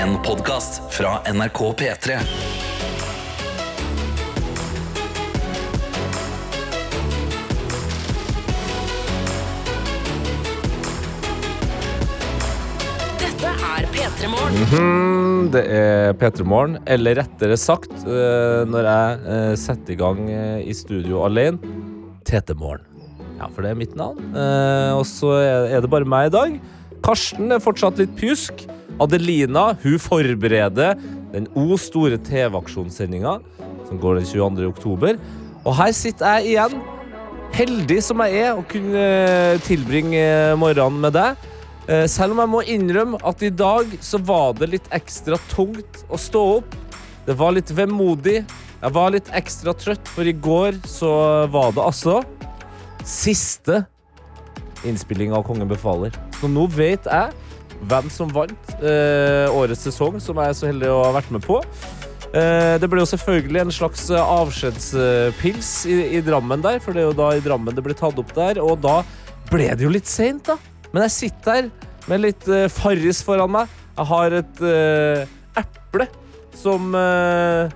En podkast fra NRK P3. Dette er P3 Morgen. Mm, Det er P3 Morgen, eller rettere sagt, eh, når jeg eh, setter i gang eh, i studio alene, Tete Morgen. Ja, for det er mitt navn. Eh, Og så er er det bare meg i dag. Karsten er fortsatt litt pjusk. Adelina hun forbereder den O store TV-aksjonssendinga som går den 22. oktober. Og her sitter jeg igjen, heldig som jeg er, å kunne eh, tilbringe morgenen med deg. Eh, Selv om jeg må innrømme at i dag så var det litt ekstra tungt å stå opp. Det var litt vemodig. Jeg var litt ekstra trøtt, for i går så var det altså siste innspilling av Kongen befaler. Så nå vet jeg hvem som vant eh, årets sesong, som jeg er så heldig å ha vært med på. Eh, det ble jo selvfølgelig en slags avskjedspils i, i Drammen der, for det er jo da i Drammen det ble tatt opp der, og da ble det jo litt seint, da. Men jeg sitter her med litt uh, Farris foran meg. Jeg har et eh, eple som eh,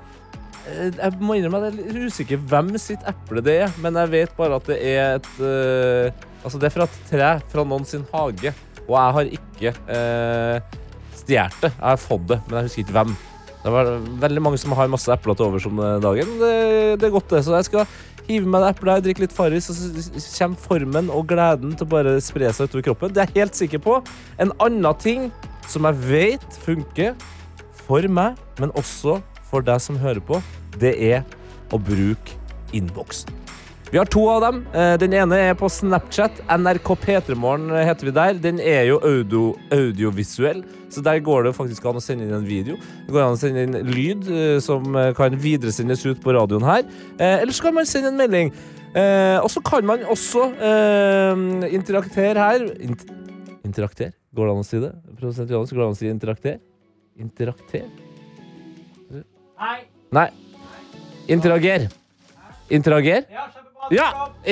eh, Jeg må innrømme at jeg er litt usikker hvem sitt eple det er, men jeg vet bare at det er et uh, Altså, det er fra et tre fra noen sin hage, og jeg har ikke eh, stjålet det. Jeg har fått det, men jeg husker ikke hvem. Det var veldig mange som har masse epler til overs om dagen. Det, det er godt, det. Så jeg skal hive meg et eple her, drikke litt Farris, og så kommer formen og gleden til å bare spre seg utover kroppen. Det er jeg helt sikker på. En annen ting som jeg vet funker for meg, men også for deg som hører på, det er å bruke innboksen. Vi har to av dem. Eh, Den ene er på Snapchat. NRK P3morgen heter vi der. Den er jo audio, audiovisuell, så der går det faktisk an å sende inn en video. Det går an å sende inn lyd eh, som eh, kan videresendes ut på radioen her. Eller så kan man sende en melding. Og så kan man også interaktere her. Int interakter? Går det an å si det? Produsent Johannes, går det an å si interakter? Interakter? Nei. Interager. Interager? Ja,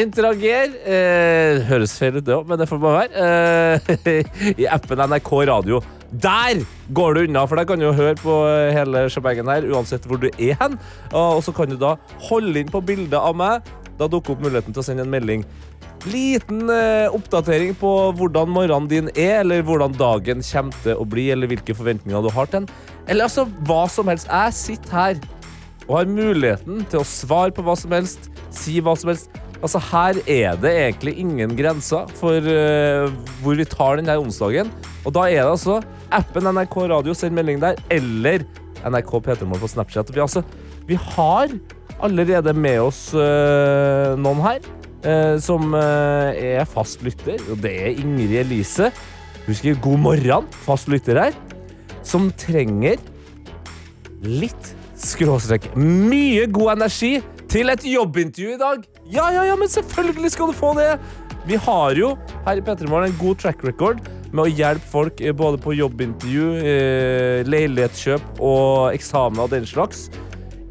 interager. Eh, høres feil ut, det òg, men det får bare være. Eh, I appen NRK Radio. Der går du unna, for der kan du høre på hele shebangen her, uansett hvor du er hen. Og så kan du da holde inn på bildet av meg. Da dukker opp muligheten til å sende en melding. Liten eh, oppdatering på hvordan morgenen din er, eller hvordan dagen kommer til å bli, eller hvilke forventninger du har til den. Eller altså hva som helst. Jeg sitter her og har muligheten til å svare på hva som helst, si hva som helst. Altså, her er det egentlig ingen grenser for uh, hvor vi tar denne onsdagen. Og da er det altså appen NRK Radio, send melding der, eller NRK P3mål på Snapchat. Vi, altså, vi har allerede med oss uh, noen her uh, som er fast lytter, og det er Ingrid Elise. Husker God morgen, fast lytter her, som trenger litt skråstrek mye god energi til et jobbintervju i dag. Ja, ja, ja, men selvfølgelig skal du få det. Vi har jo her i P3 en god track record med å hjelpe folk eh, både på jobbintervju, eh, leilighetskjøp og eksamener og den slags.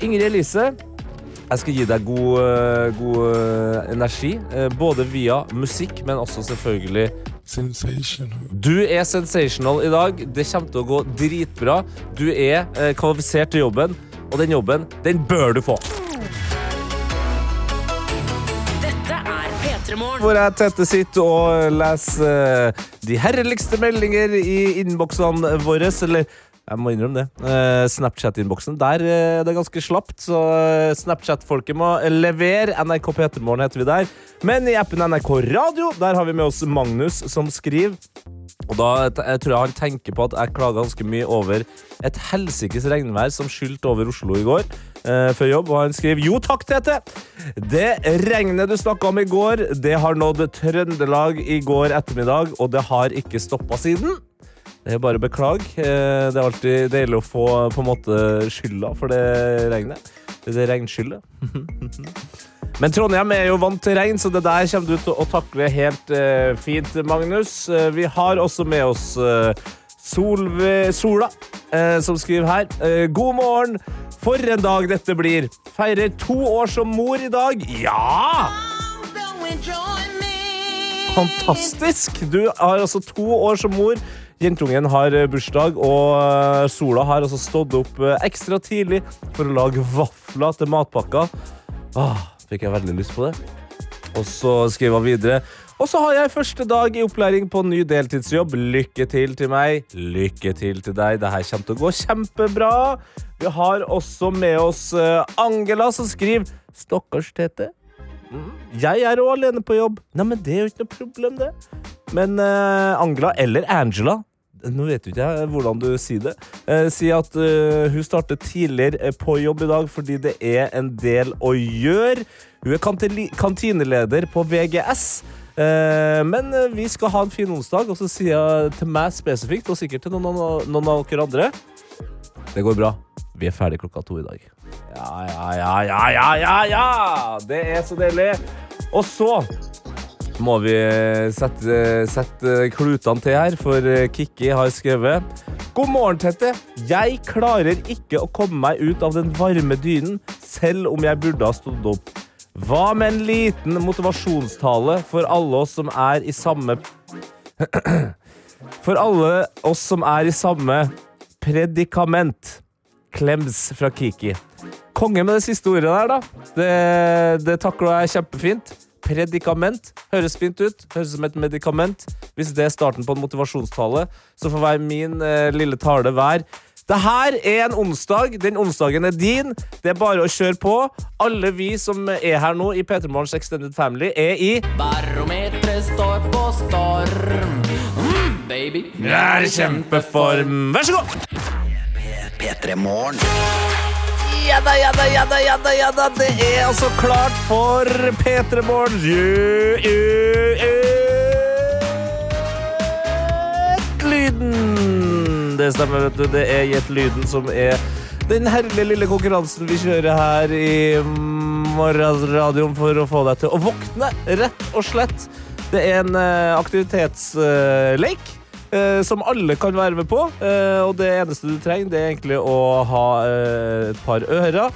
Ingrid Elise, jeg skal gi deg god, eh, god energi, både via musikk, men også selvfølgelig du er sensational i dag. Det kommer til å gå dritbra. Du er kvalifisert til jobben, og den jobben, den bør du få. Dette P3 Hvor jeg tette sitter og leser eh, de herligste meldinger i innboksene våre. Eller jeg må innrømme det. Eh, Snapchat-innboksen. Der det er ganske slapt, så eh, Snapchat-folket må levere. NRK P3morgen heter vi der. Men i appen NRK Radio der har vi med oss Magnus, som skriver Og da jeg tror jeg han tenker på at jeg klaga ganske mye over et helsikes regnvær som skylte over Oslo i går. eh, før jobb, og han skriver Jo takk, Tete! Det regnet du snakka om i går, det har nådd Trøndelag i går ettermiddag, og det har ikke stoppa siden. Det er bare å beklage. Eh, Det er alltid deilig å få på en måte skylda for det regnet. Det er regnskyldet. Men Trondheim er jo vant til regn, så det der kommer du til å takle helt eh, fint, Magnus. Eh, vi har også med oss Solve, Sola, som skriver her. God morgen! For en dag dette blir. Feirer to år som mor i dag. Ja! Fantastisk! Du har altså to år som mor. Jentungen har eh, bursdag, og eh, Sola har altså stått opp eh, ekstra tidlig for å lage vafler til matpakka. Ah, fikk jeg veldig lyst på det. Og så skriver han videre. Og så har jeg første dag i opplæring på ny deltidsjobb. Lykke til til meg. Lykke til til deg. Det her kommer til å gå kjempebra. Vi har også med oss Angela, som skriver Stakkars Tete. Mm, Jeg er òg alene på jobb. Nei, men Det er jo ikke noe problem, det. Men uh, Angela, eller Angela nå vet jo ikke jeg hvordan du sier det. Eh, sier at uh, hun starter tidligere eh, på jobb i dag fordi det er en del å gjøre. Hun er kantineleder på VGS. Eh, men vi skal ha en fin onsdag, og så sier jeg til meg spesifikt, og sikkert til noen, noen av dere andre Det går bra. Vi er ferdig klokka to i dag. Ja, ja, ja, ja, ja, ja, ja! Det er så deilig. Og så må vi sette, sette klutene til her, for Kikki har skrevet God morgen, Tette. Jeg klarer ikke å komme meg ut av den varme dynen, selv om jeg burde ha stått opp. Hva med en liten motivasjonstale for alle oss som er i samme For alle oss som er i samme predikament. Klems fra Kiki. Konge med det siste ordet der, da. Det, det takla jeg kjempefint. Predikament høres fint ut. Høres ut som et medikament. Hvis det er starten på en motivasjonstale, så får være min eh, lille tale hver. Det her er en onsdag. Den onsdagen er din. Det er bare å kjøre på. Alle vi som er her nå i P3 Morgens Extended Family, er i Barometeret står på storm. Mm, baby. er i kjempeform. Vær så god! P3 Morgen. Ja da, ja da, ja da, ja da, ja da. Det er altså klart for P3 Morgen. Lyden. Det stemmer, vet du. Det er Gjett lyden som er den herlige lille konkurransen vi kjører her i morgenradioen for å få deg til å våkne, rett og slett. Det er en aktivitetsleik. aktivitetslek. Eh, som alle kan være med på. eh, og det eneste du trenger, det er egentlig å ha eh, et par ører.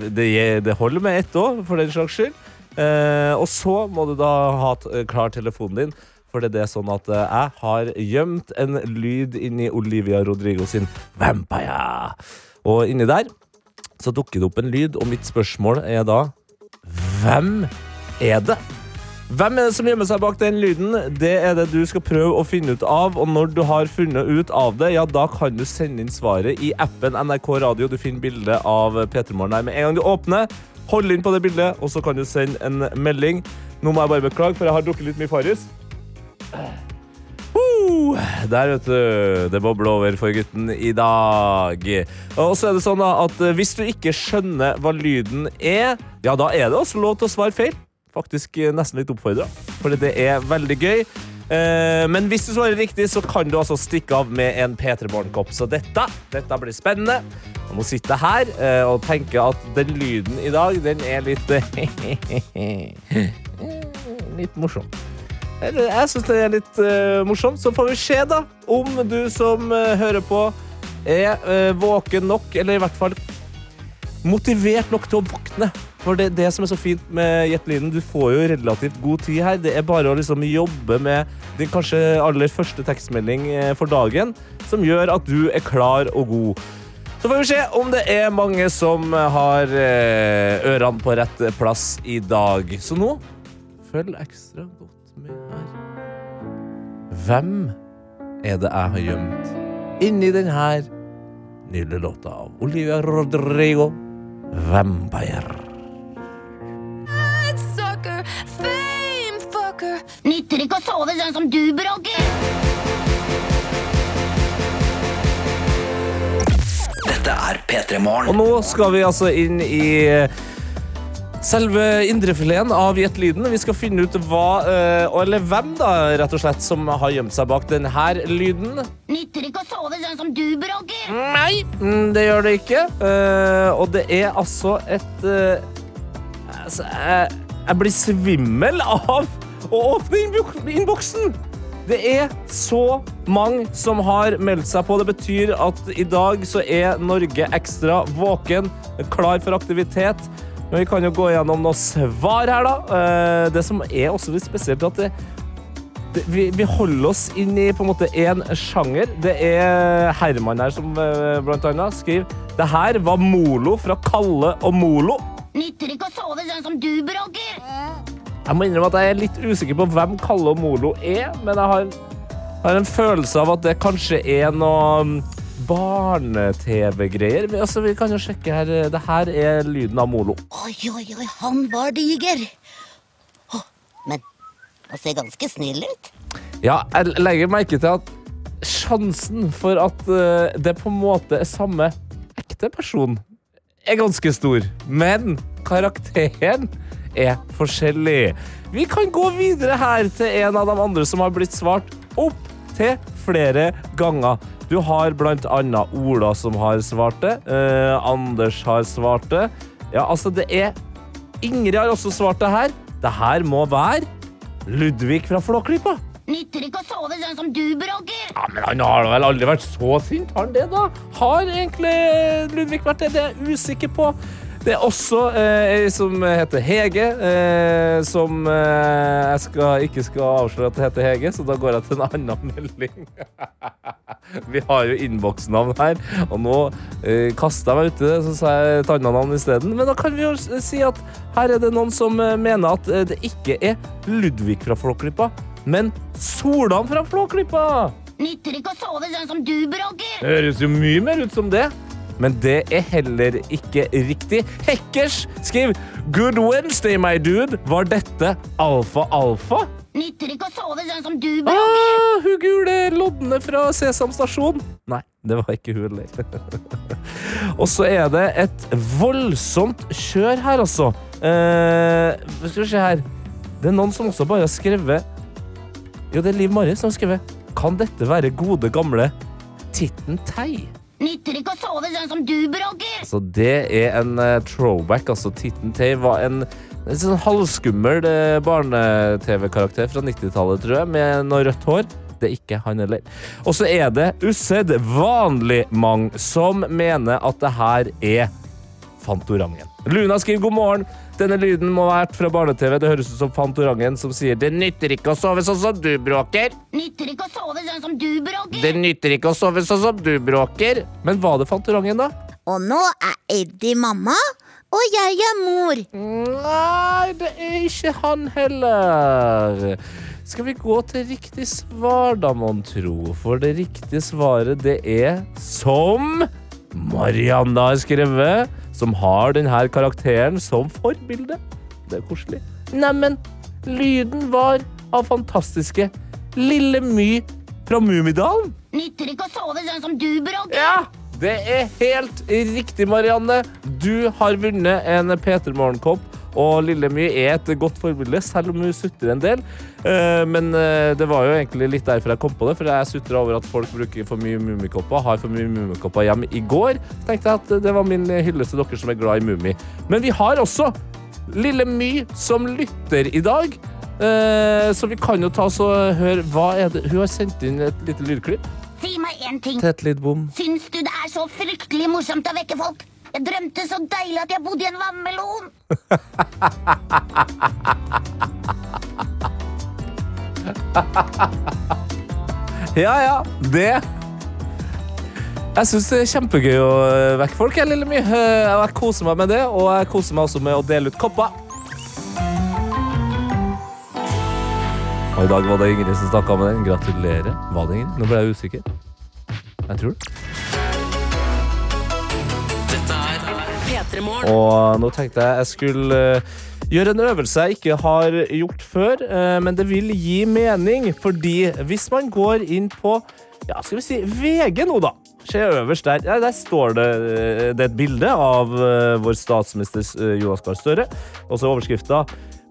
Det, det holder med ett òg, for den slags skyld. Eh, og så må du da ha t klar telefonen din. For det er sånn at eh, jeg har gjemt en lyd inni Olivia Rodrigo sin Vampire. Og inni der så dukker det opp en lyd, og mitt spørsmål er da Hvem er det? Hvem er det som gjemmer seg bak den lyden? Det er det du skal prøve å finne ut av. Og når du har funnet ut av det, ja, da kan du sende inn svaret i appen NRK Radio. Du finner bilde av P3 Morgen der med en gang du åpner. Hold inn på det bildet, og så kan du sende en melding. Nå må jeg bare beklage, for jeg har drukket litt mye Farris. Der, vet du. Det bobler over for gutten i dag. Og så er det sånn at hvis du ikke skjønner hva lyden er, ja, da er det også lov til å svare feil. Faktisk nesten litt oppfordra, for det er veldig gøy. Eh, Men hvis du svarer riktig, så kan du altså stikke av med en P3 Morgen-kopp. Så dette, dette blir spennende. Og nå sitter jeg her eh, og tenker at den lyden i dag, den er litt Litt morsom. Jeg syns det er litt eh, morsomt. Så får vi se da om du som hører på, er våken nok, eller i hvert fall motivert nok til å våkne. For det det som er så fint med Gjett-lyden. Du får jo relativt god tid her. Det er bare å liksom jobbe med din kanskje aller første tekstmelding eh, for dagen, som gjør at du er klar og god. Så får vi se om det er mange som har eh, ørene på rett plass i dag. Så nå følg ekstra godt med her. Hvem er det jeg har gjemt inni denne nydelige låta av Olivia Rodrigo, 'Vampire'? Nytter ikke å sove sånn som du Brogger. Dette er P3 Og nå skal vi altså inn i selve indrefileten av Gjett-lyden. Vi skal finne ut hva, eh, eller hvem da, rett og slett, som har gjemt seg bak denne lyden. Nytter ikke å sove sånn som du Brogger. Nei, mm, det gjør det ikke. Eh, og det er altså et eh, altså, jeg, jeg blir svimmel av å åpne innboksen. Det er så mange som har meldt seg på. Det betyr at i dag så er Norge ekstra våken, klar for aktivitet. Men vi kan jo gå gjennom noen svar her, da. Eh, Det som er også litt spesielt, at det, vi, vi holder oss inn i på en måte én sjanger. Det er Herman her som eh, blant annet skriver Det her var Molo fra Kalle og Molo. Nytter ikke å sove sånn som du bråker. Jeg må innrømme at jeg er litt usikker på hvem Kalle og Molo er, men jeg har, har en følelse av at det kanskje er noe mm, barne-TV-greier. Altså, vi kan jo sjekke her. Det her er lyden av Molo. Oi, oi, oi, han var diger. Åh, Men han ser ganske snill ut. Ja, jeg legger merke til at sjansen for at eh, det på en måte er samme ekte person, er ganske stor. Men karakteren er forskjellig. Vi kan gå videre her til en av de andre som har blitt svart opp til flere ganger. Du har blant annet Ola som har svart det. eh, Anders har svart det. Ja, altså, det er Ingrid har også svart det her. Det her må være Ludvig fra Flåklypa. Nytter ikke å sove sånn som du Brogger. Ja, men han har vel aldri vært så sint, har han det, da? Har egentlig Ludvig vært det? Det er jeg usikker på. Det er også eh, ei som heter Hege, eh, som eh, jeg skal, ikke skal avsløre at det heter Hege, så da går jeg til en annen melding. Vi har jo innboksnavn her, og nå eh, kasta jeg meg uti det, så sa jeg et annet navn isteden. Men da kan vi jo si at her er det noen som eh, mener at eh, det ikke er Ludvig fra Flåklypa, men Solan fra Flåklypa. Nytter ikke å sove sånn som du bråker. Høres jo mye mer ut som det. Men det er heller ikke riktig. Hekkers skriver Good Wednesday, my dude. Var dette alfa-alfa? Nytter ikke å sove sånn som du bråker. Ah, hun gule lodne fra Sesam stasjon. Nei, det var ikke hun heller. Og så er det et voldsomt kjør her, altså. Eh, skal vi se her. Det er noen som også bare har skrevet Jo, det er Liv Marie som har skrevet Kan dette være gode, gamle Titten Tei? Nytter ikke å sove sånn som du Brogger. Så det er en uh, throwback. Altså Titten Tay var en, en sånn halvskummel uh, barne-TV-karakter fra 90-tallet, tror jeg, med noe rødt hår. Det er ikke han heller. Og så er det usedvanlig mange som mener at det her er Fantorangen. Luna skriver god morgen. Denne lyden må ha vært fra barne-TV. Det høres ut som Fantorangen som sier Det nytter ikke å sove sånn som du bråker. Nytter ikke å sove sånn som du bråker. Det nytter ikke å sove sånn som du bråker. Men var det Fantorangen, da? Og nå er Eddie mamma, og jeg er mor. Nei, det er ikke han heller. Skal vi gå til riktig svar, da, mon tro? For det riktige svaret, det er som Marianne har skrevet, som har denne karakteren som forbilde. Det er koselig. Neimen, lyden var av fantastiske Lille My fra Mummidalen. Nytter ikke å sove sånn som du bråker. Ja, det er helt riktig, Marianne. Du har vunnet en P3 Morgenkopp. Og Lille My er et godt forbilde, selv om hun sutrer en del. Eh, Men eh, det var jo egentlig litt derfor jeg kom på det, for jeg sutra over at folk bruker for mye Mummikopper. Har for mye Mummikopper hjem i går. Tenkte jeg at det var min hyllest til dere som er glad i Mummi. Men vi har også Lille My som lytter i dag. Eh, Så vi kan jo ta oss og høre hva er det Hun har sendt inn et lite lydklipp. Si meg en ting. Tett litt bom. Syns du det er så fryktelig morsomt å vekke folk? Jeg drømte så deilig at jeg bodde i en vannmelon. Ja, ja, det Jeg syns det er kjempegøy å vekke folk. Jeg, lille mye. jeg koser meg med det, og jeg koser meg også med å dele ut kopper. Og i dag var det Ingrid som snakka med den. Gratulerer. Var det Ingrid? Nå ble jeg usikker. Jeg tror det. Dette er P3 Morgen. Og nå tenkte jeg jeg skulle gjøre en øvelse jeg ikke har gjort før, eh, men det vil gi mening, fordi hvis man går inn på ja, skal vi si VG nå, da. Se øverst der. Ja, der står det, eh, det er et bilde av eh, vår statsminister Jonas Gahr Støre. Og så overskrifta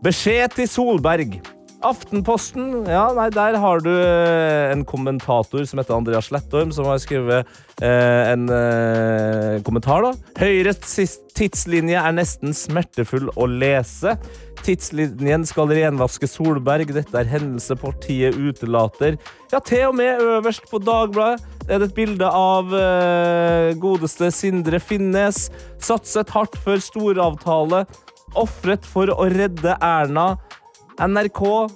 'Beskjed til Solberg'. Aftenposten, ja, nei, der har du eh, en kommentator som heter Andreas Slettorm, som har skrevet eh, en eh, kommentar. da. Høyres tidslinje er nesten smertefull å lese. Tidslinjen skal renvaske Solberg. Dette er hendelse partiet utelater. Ja, til og med øverst på Dagbladet er det et bilde av eh, godeste Sindre Finnes. Satset hardt før storavtale. Ofret for å redde Erna. NRK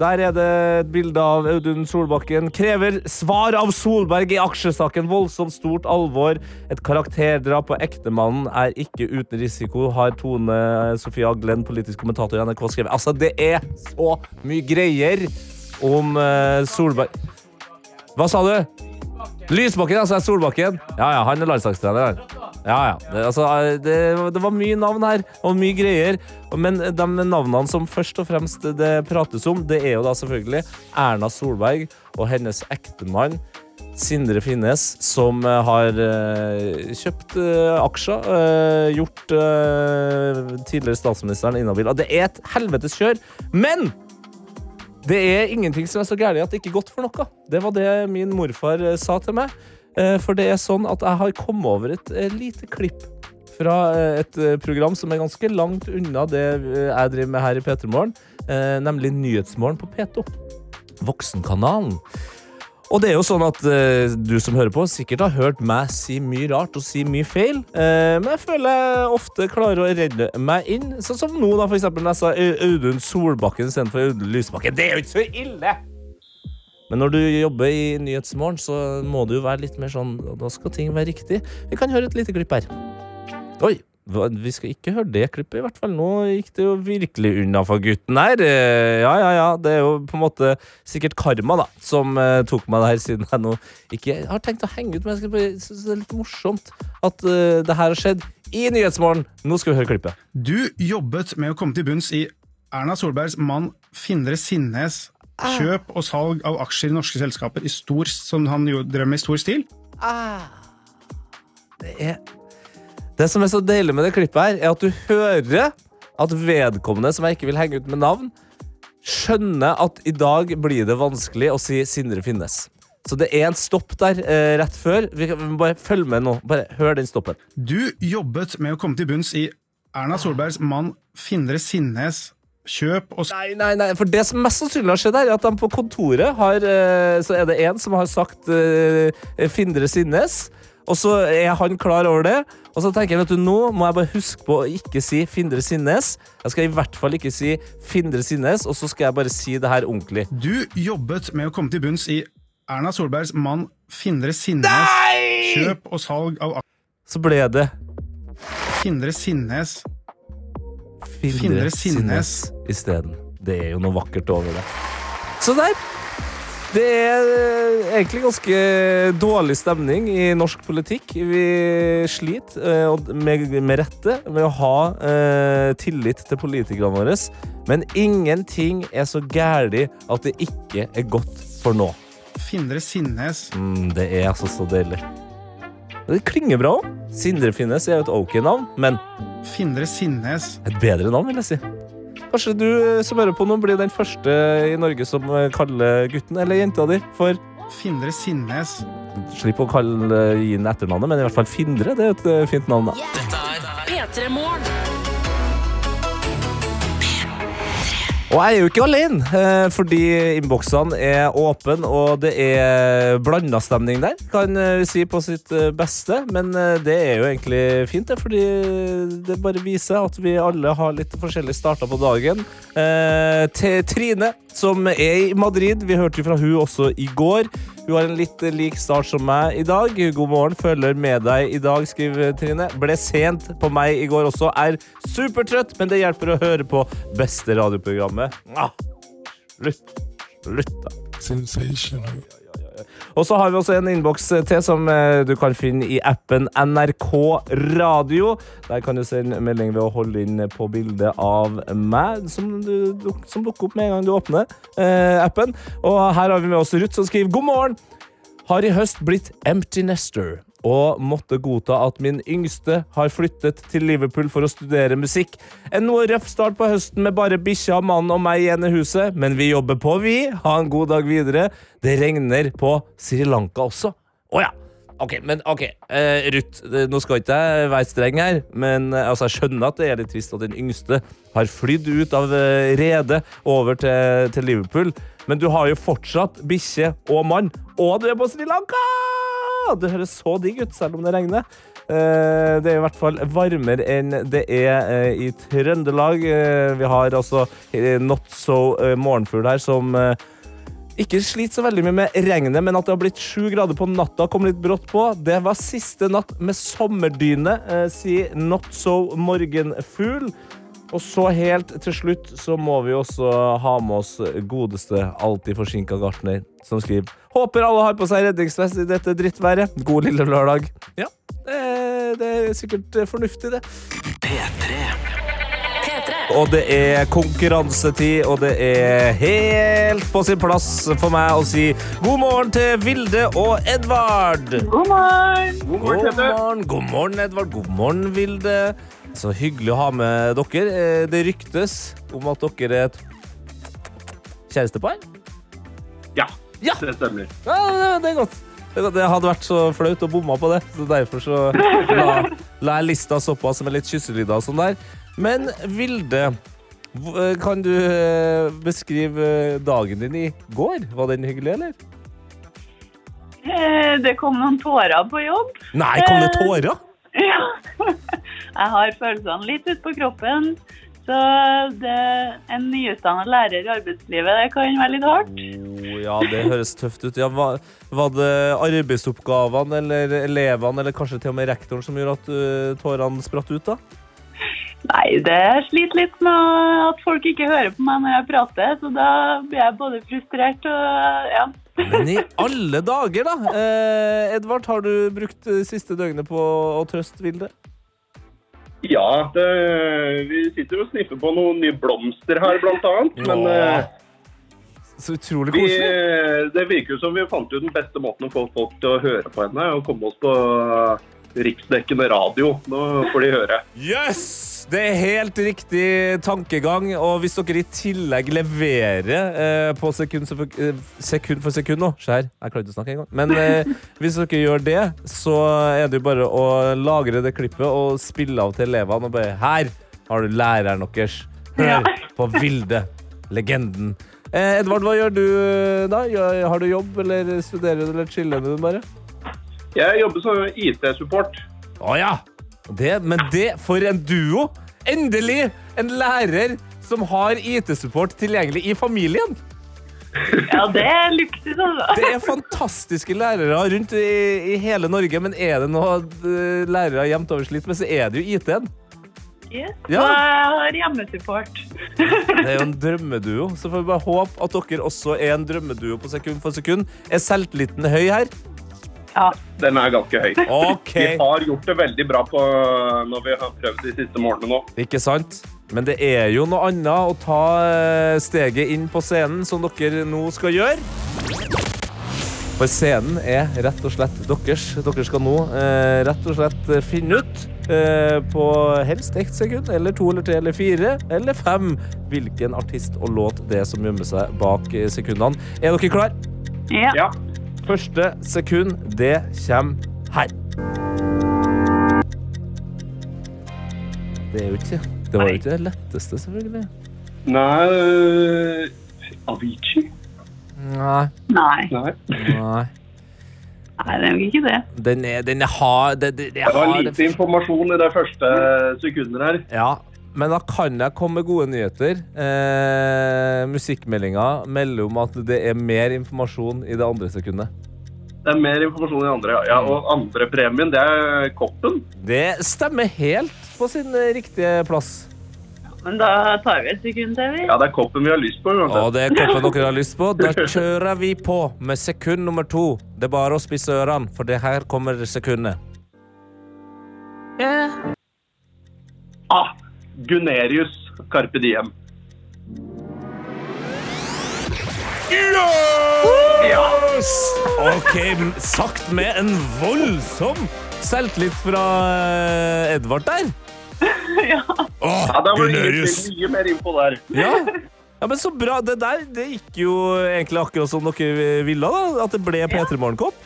Der er det et bilde av Audun Solbakken. Krever svar av Solberg i aksjesaken. Voldsomt stort alvor. Et karakterdrap på ektemannen er ikke uten risiko, har Tone Sofie Aglen, politisk kommentator i NRK, skrevet. Altså, det er så mye greier om uh, Solberg Hva sa du? Lysbakken, altså. er Solbakken. Ja, ja, han er landslagstrener. Ja, ja. Det, altså, det, det var mye navn her, og mye greier. Men de navnene som først og fremst det prates om, det er jo da selvfølgelig Erna Solberg og hennes ektemann. Sindre Finnes, som eh, har eh, kjøpt eh, aksjer, gjort tidligere statsministeren inhabil. Det er et helvetes kjør. Men det er ingenting som er så gærent at det ikke er godt for noe. Det var det min morfar sa til meg. Eh, For det er sånn at jeg har kommet over et eh, lite klipp fra eh, et program som er ganske langt unna det jeg driver med her i P3 Morgen, nemlig Nyhetsmorgen på P2. Voksenkanalen. Og det er jo sånn at eh, du som hører på, sikkert har hørt meg si mye rart og si mye feil. Eh, men jeg føler jeg ofte klarer å redde meg inn. Sånn som nå, da, for eksempel, når jeg sa Au- Audun Solbakken istedenfor Audun Lysbakken. Det er jo ikke så ille! Men når du jobber i Nyhetsmorgen, så må det jo være litt mer sånn Da skal ting være riktig. Vi kan høre et lite klipp her. Oi! Vi skal ikke høre det klippet, i hvert fall. Nå gikk det jo virkelig unna for gutten her. Eh, Ja, ja, ja. Det er jo på en måte sikkert karma, da, som uh, tok meg der, siden jeg nå ikke har tenkt å henge ut. Men jeg syns det er litt morsomt at uh, det her har skjedd i Nyhetsmorgen. Nå skal vi høre klippet. Du jobbet med å komme til bunns i Erna Solbergs mann Findre Sinnes kjøp og salg av aksjer i norske selskaper i stor, som han jo drev med i stor stil. Det er Det som er så deilig med det klippet her, er at du hører at vedkommende, som jeg ikke vil henge ut med navn, skjønner at i dag blir det vanskelig å si Sindre Finnes. Så det er en stopp der eh, rett før. Vi må bare følge med nå. Bare hør den stoppen. Du jobbet med å komme til bunns i Erna Solbergs mann Findre Sinnes kjøp og Nei, nei, nei, for det som mest sannsynlig har skjedd er at de på kontoret har eh, Så er det en som har sagt uh, Findre Sinnes, og så er han klar over det. Og så tenker jeg, vet du, nå må jeg bare huske på å ikke si Findre Sinnes. Jeg skal i hvert fall ikke si Findre Sinnes, og så skal jeg bare si det her ordentlig. Du jobbet med å komme til bunns i Erna Solbergs mann Findre Sinnes Nei! kjøp og salg av Så ble det Findre Sinnes Findre, Findre Sinnes isteden. Det er jo noe vakkert over det. Så der. Det er eh, egentlig ganske dårlig stemning i norsk politikk. Vi sliter, eh, med, med rette, med å ha eh, tillit til politikerne våre. Men ingenting er så gæli at det ikke er godt for nå. Findre Sinnes Mm, det er altså så deilig. Det klinger bra òg. Sindre Finnes er jo et ok navn, men Findre Sinnes et bedre navn, vil jeg si. Kanskje du eh, som hører på nå, blir den første i Norge som eh, kaller gutten eller jenta di for Findre Sinnes Slipp å kalle gi den etternavnet, men i hvert fall Findre. Det er et eh, fint navn, da. Dette er P3 Morgen. Og jeg er jo ikke alene, eh, fordi innboksene er åpne, og det er blanda stemning der, kan vi si på sitt eh, beste. Men eh, det er jo egentlig fint, det, fordi det bare viser at vi alle har litt forskjellige starter på dagen. Eh, til Trine, som er i Madrid, vi hørte fra hun også i går. Hun har en litt lik start som meg i dag. God morgen, følger med deg i dag, skriver Trine. Ble sent på meg i går også. Er supertrøtt, men det hjelper å høre på beste radioprogrammet. Ah, Slutt. Slutt, da. Sensational. Og så har vi også en innboks til som eh, du kan finne i appen NRK Radio. Der kan du sende melding ved å holde inn på bildet av meg, som, du, som dukker opp med en gang du åpner eh, appen. Og her har vi med oss Ruth som skriver God morgen! Har i høst blitt empty nester og måtte godta at min yngste har flyttet til Liverpool for å studere musikk. En noe røff start på høsten med bare bikkja, mannen og meg igjen i huset, men vi jobber på, vi. Ha en god dag videre. Det regner på Sri Lanka også. Å ja. Ok, men ok. uh, Ruth, nå skal ikke jeg være streng her, men uh, altså, jeg skjønner at det er litt trist at den yngste har flydd ut av uh, redet over til, til Liverpool, men du har jo fortsatt bikkje og mann, og du er på Sri Lanka! Det høres så digg ut, selv om det regner. Eh, Det er i hvert fall varmere enn det er eh, i Trøndelag. Eh, Vi har altså Not So Morgenfugl her, som ikke sliter så veldig mye med regnet, men at det har blitt sju grader på natta, kom litt brått på. Det var siste natt med sommerdyne, sier Not So Morgenfugl. Og så helt til slutt så må vi også ha med oss godeste alltid forsinka gartner, som skriver Håper alle har på seg redningsvest i dette drittværet. God lille lørdag. Ja, det er, det er sikkert fornuftig, det. P3. P3. Og det er konkurransetid, og det er helt på sin plass for meg å si god morgen til Vilde og Edvard. God morgen! God morgen, god morgen, Edvard. God morgen, Vilde. Så hyggelig å ha med dere. Eh, Det ryktes om at dere er et kjærestepar. Ja, Ja. det stemmer. Ja, det- det er godt. Det, er hadde vært så flaut å bomme på det, så derfor så la, la jeg lista såpass med litt kysselyder og sånn der. Men Vilde, kan du eh, beskrive dagen din i går? Var den hyggelig, eller? Eh, Det kom noen tårer på jobb. Nei, kom det tårer? Ja. Jeg har følelsene litt ute på kroppen. Så det, en nyutdannet lærer i arbeidslivet, det kan være litt hardt. Oh, ja, det høres tøft ut. Ja, var, var det arbeidsoppgavene eller elevene eller kanskje til og med rektoren som gjorde at uh, tårene spratt ut? da? Nei, det sliter litt med at folk ikke hører på meg når jeg prater, så da blir jeg både frustrert og ja. Men i alle dager, da! Eh, Edvard, har du brukt siste døgnet på å trøste Vilde? Ja, det, vi sitter og sniffer på noen nye blomster her, blant annet. Men eh, Så utrolig vi, koselig. det virker jo som vi fant ut den beste måten å få folk til å høre på henne, og komme oss på riksdekkende radio. Nå får de høre. Yes! Det er helt riktig tankegang. Og hvis dere i tillegg leverer eh, på sekund, for- eh, sekund for sekund nå Se her, jeg klarer ikke å snakke engang. Men eh, hvis dere gjør det, så er det jo bare å lagre det klippet og spille av til elevene og bare Her har du læreren deres. Hør på Vilde, legenden. Eh, Edvard, hva gjør du eh, da? Har du jobb, eller studerer du, eller chiller du bare? Jeg jobber som IT-support. Å ja! Det, men det, for en duo! Endelig en lærer som har IT-support tilgjengelig i familien! Ja, det er luksus, altså. Det er fantastiske lærere rundt i, i hele Norge, men er det noe eh, lærere jevnt over slitt med, så er det jo IT-en. Yes. Ja. Jeg har hjemmesupport. Det er jo en drømmeduo, så får vi bare håpe at dere også er en drømmeduo på sekund for sekund. Er selvtilliten høy her? Ja. Den er ganske høy. Okay. Vi har gjort det veldig bra på, når vi har prøvd de siste målene nå. Ikke sant? Men det er jo noe annet å ta eh, steget inn på scenen, som dere nå skal gjøre. For scenen er rett og slett deres. Dere skal nå eh, rett og slett finne ut eh, på helst ett sekund, eller to eller tre eller fire eller fem hvilken artist og låt det er som gjemmer seg bak eh, sekundene. Er dere klar? ja. Ja. Første sekund, det kommer her. Det er jo ikke Det var jo ikke det letteste, selvfølgelig. Nei øh, Avicii? Nei. Nei, Nei. Nei. nei, det er jo ikke det. Den er, den er hard det, det, det Det var har- lite informasjon i de første sekundene her. Ja, men da kan jeg komme med gode nyheter. Eh, musikkmeldinga melder om at det er mer informasjon i det andre sekundet. Det er mer informasjon i det andre, ja. ja. Og andrepremien, det er koppen. Det stemmer helt på sin riktige plass. Men da tar vi et sekund til, vi. Ja, det er koppen vi har lyst på. Og det er koppen dere har lyst på. Da kjører vi på med sekund nummer to. Det er bare å spisse ørene, for det her kommer sekundet. Ah, Gunerius Carpe Diem. Yes! OK, sagt med en voldsom selvtillit fra eh, Edvard der. Ja. Åh, Ja, det var mye mer info der. Ja. ja, men så bra. Det der det gikk jo egentlig akkurat som dere ville, da. At det ble P3 Morgenkopp.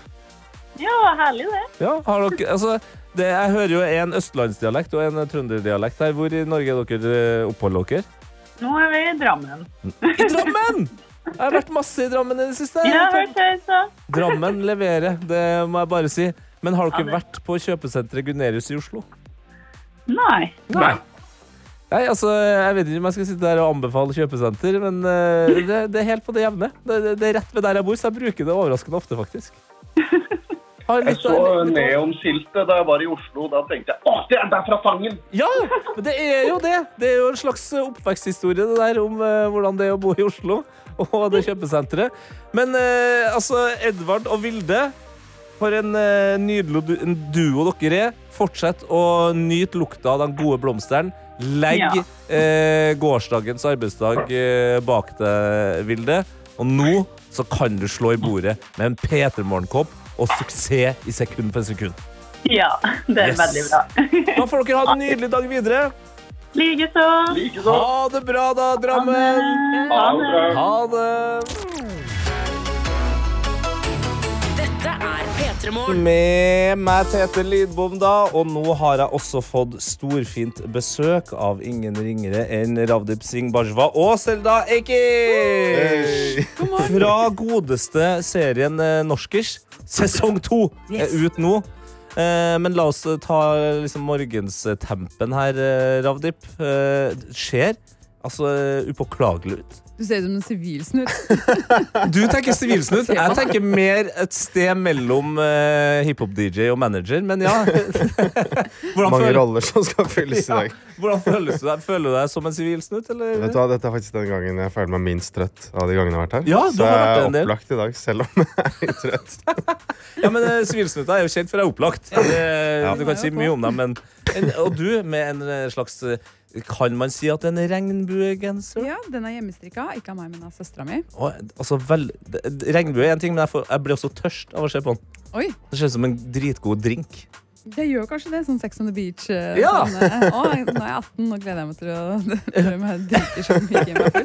ja, herlig det. Ja, har dere, altså, det, jeg hører jo en østlandsdialekt og en trønderdialekt her. Hvor i Norge er dere eh, oppholder dere? Nå er vi i Drammen. I Drammen! Jeg har vært masse i Drammen i det siste. Jeg har vært det, så. Drammen leverer, det må jeg bare si. Men har dere Ja, vært på kjøpesenteret Gunerius i Oslo? Nei. Nei. Nei, altså, Jeg vet ikke om jeg skal sitte der og anbefale kjøpesenter, men uh, det, det er helt på det jevne. Det, det, det er rett ved der jeg bor, så jeg bruker det overraskende ofte, faktisk. Har Jeg så neonskiltet da jeg var i Oslo. Da tenkte jeg at det er fra Tangen! Ja, men det er jo det. Det er jo en slags oppveksthistorie det der om uh, hvordan det er å bo i Oslo og det kjøpesenteret. Men uh, altså, Edvard og Vilde, for en uh, nydelig en duo dere er. Fortsett å nyte lukta av de gode blomstene. Legg Ja. eh, gårsdagens arbeidsdag eh, bak deg, Vilde. Og nå så kan du slå i bordet med en P3 Morgenkopp og suksess i sekund for sekund. Ja, det er Yes. veldig bra. Da får dere ha en nydelig dag videre. Likeså. Like Ha det bra, da, Drammen! Ha det. Ha det! Dette er P3 Morgen. Med meg Tete Lidbom, da. Og nå har jeg også fått storfint besøk av ingen ringere enn Ravdip Singh Bajwa og Selda Ekish! Fra godeste serien eh, Norskers. Sesong to er ut nå. Eh, men la oss eh, ta liksom, morgenstempen her, Ravdip. Eh, ser altså upåklagelig ut. Du ser ut som en sivilsnutt. Du tenker sivilsnutt. Jeg tenker mer et sted mellom uh, hiphop-DJ og manager, men ja. Mange roller som skal fylles i Ja. dag. Hvordan føles du deg? Føler du deg som en sivilsnutt, eller? Vet du hva, Dette er faktisk den gangen jeg føler meg minst trøtt av de gangene jeg har vært her. Ja, du Så har jeg vært er en del. opplagt i dag, selv om jeg er litt trøtt. Ja, men uh, Sivilsnutta er jo kjent for å være opplagt. Det, Ja. Du kan si mye om dem, men en, Og du med en eh, slags eh, Kan man si at det er en regnbuegenser? Ja, Den er hjemmestrikka. Ikke av meg, men av søstera mi. Altså, vel, Regnbue er en ting, men jeg, får, jeg blir også tørst av å se på den. Oi, Det ser ut som en dritgod drink. Det gjør kanskje det. Sånn Sex on the Beach. eh, Ja. Sånn, eh, å, nå er jeg 18, nå gleder jeg meg til å drømme meg drikker som ikke meg.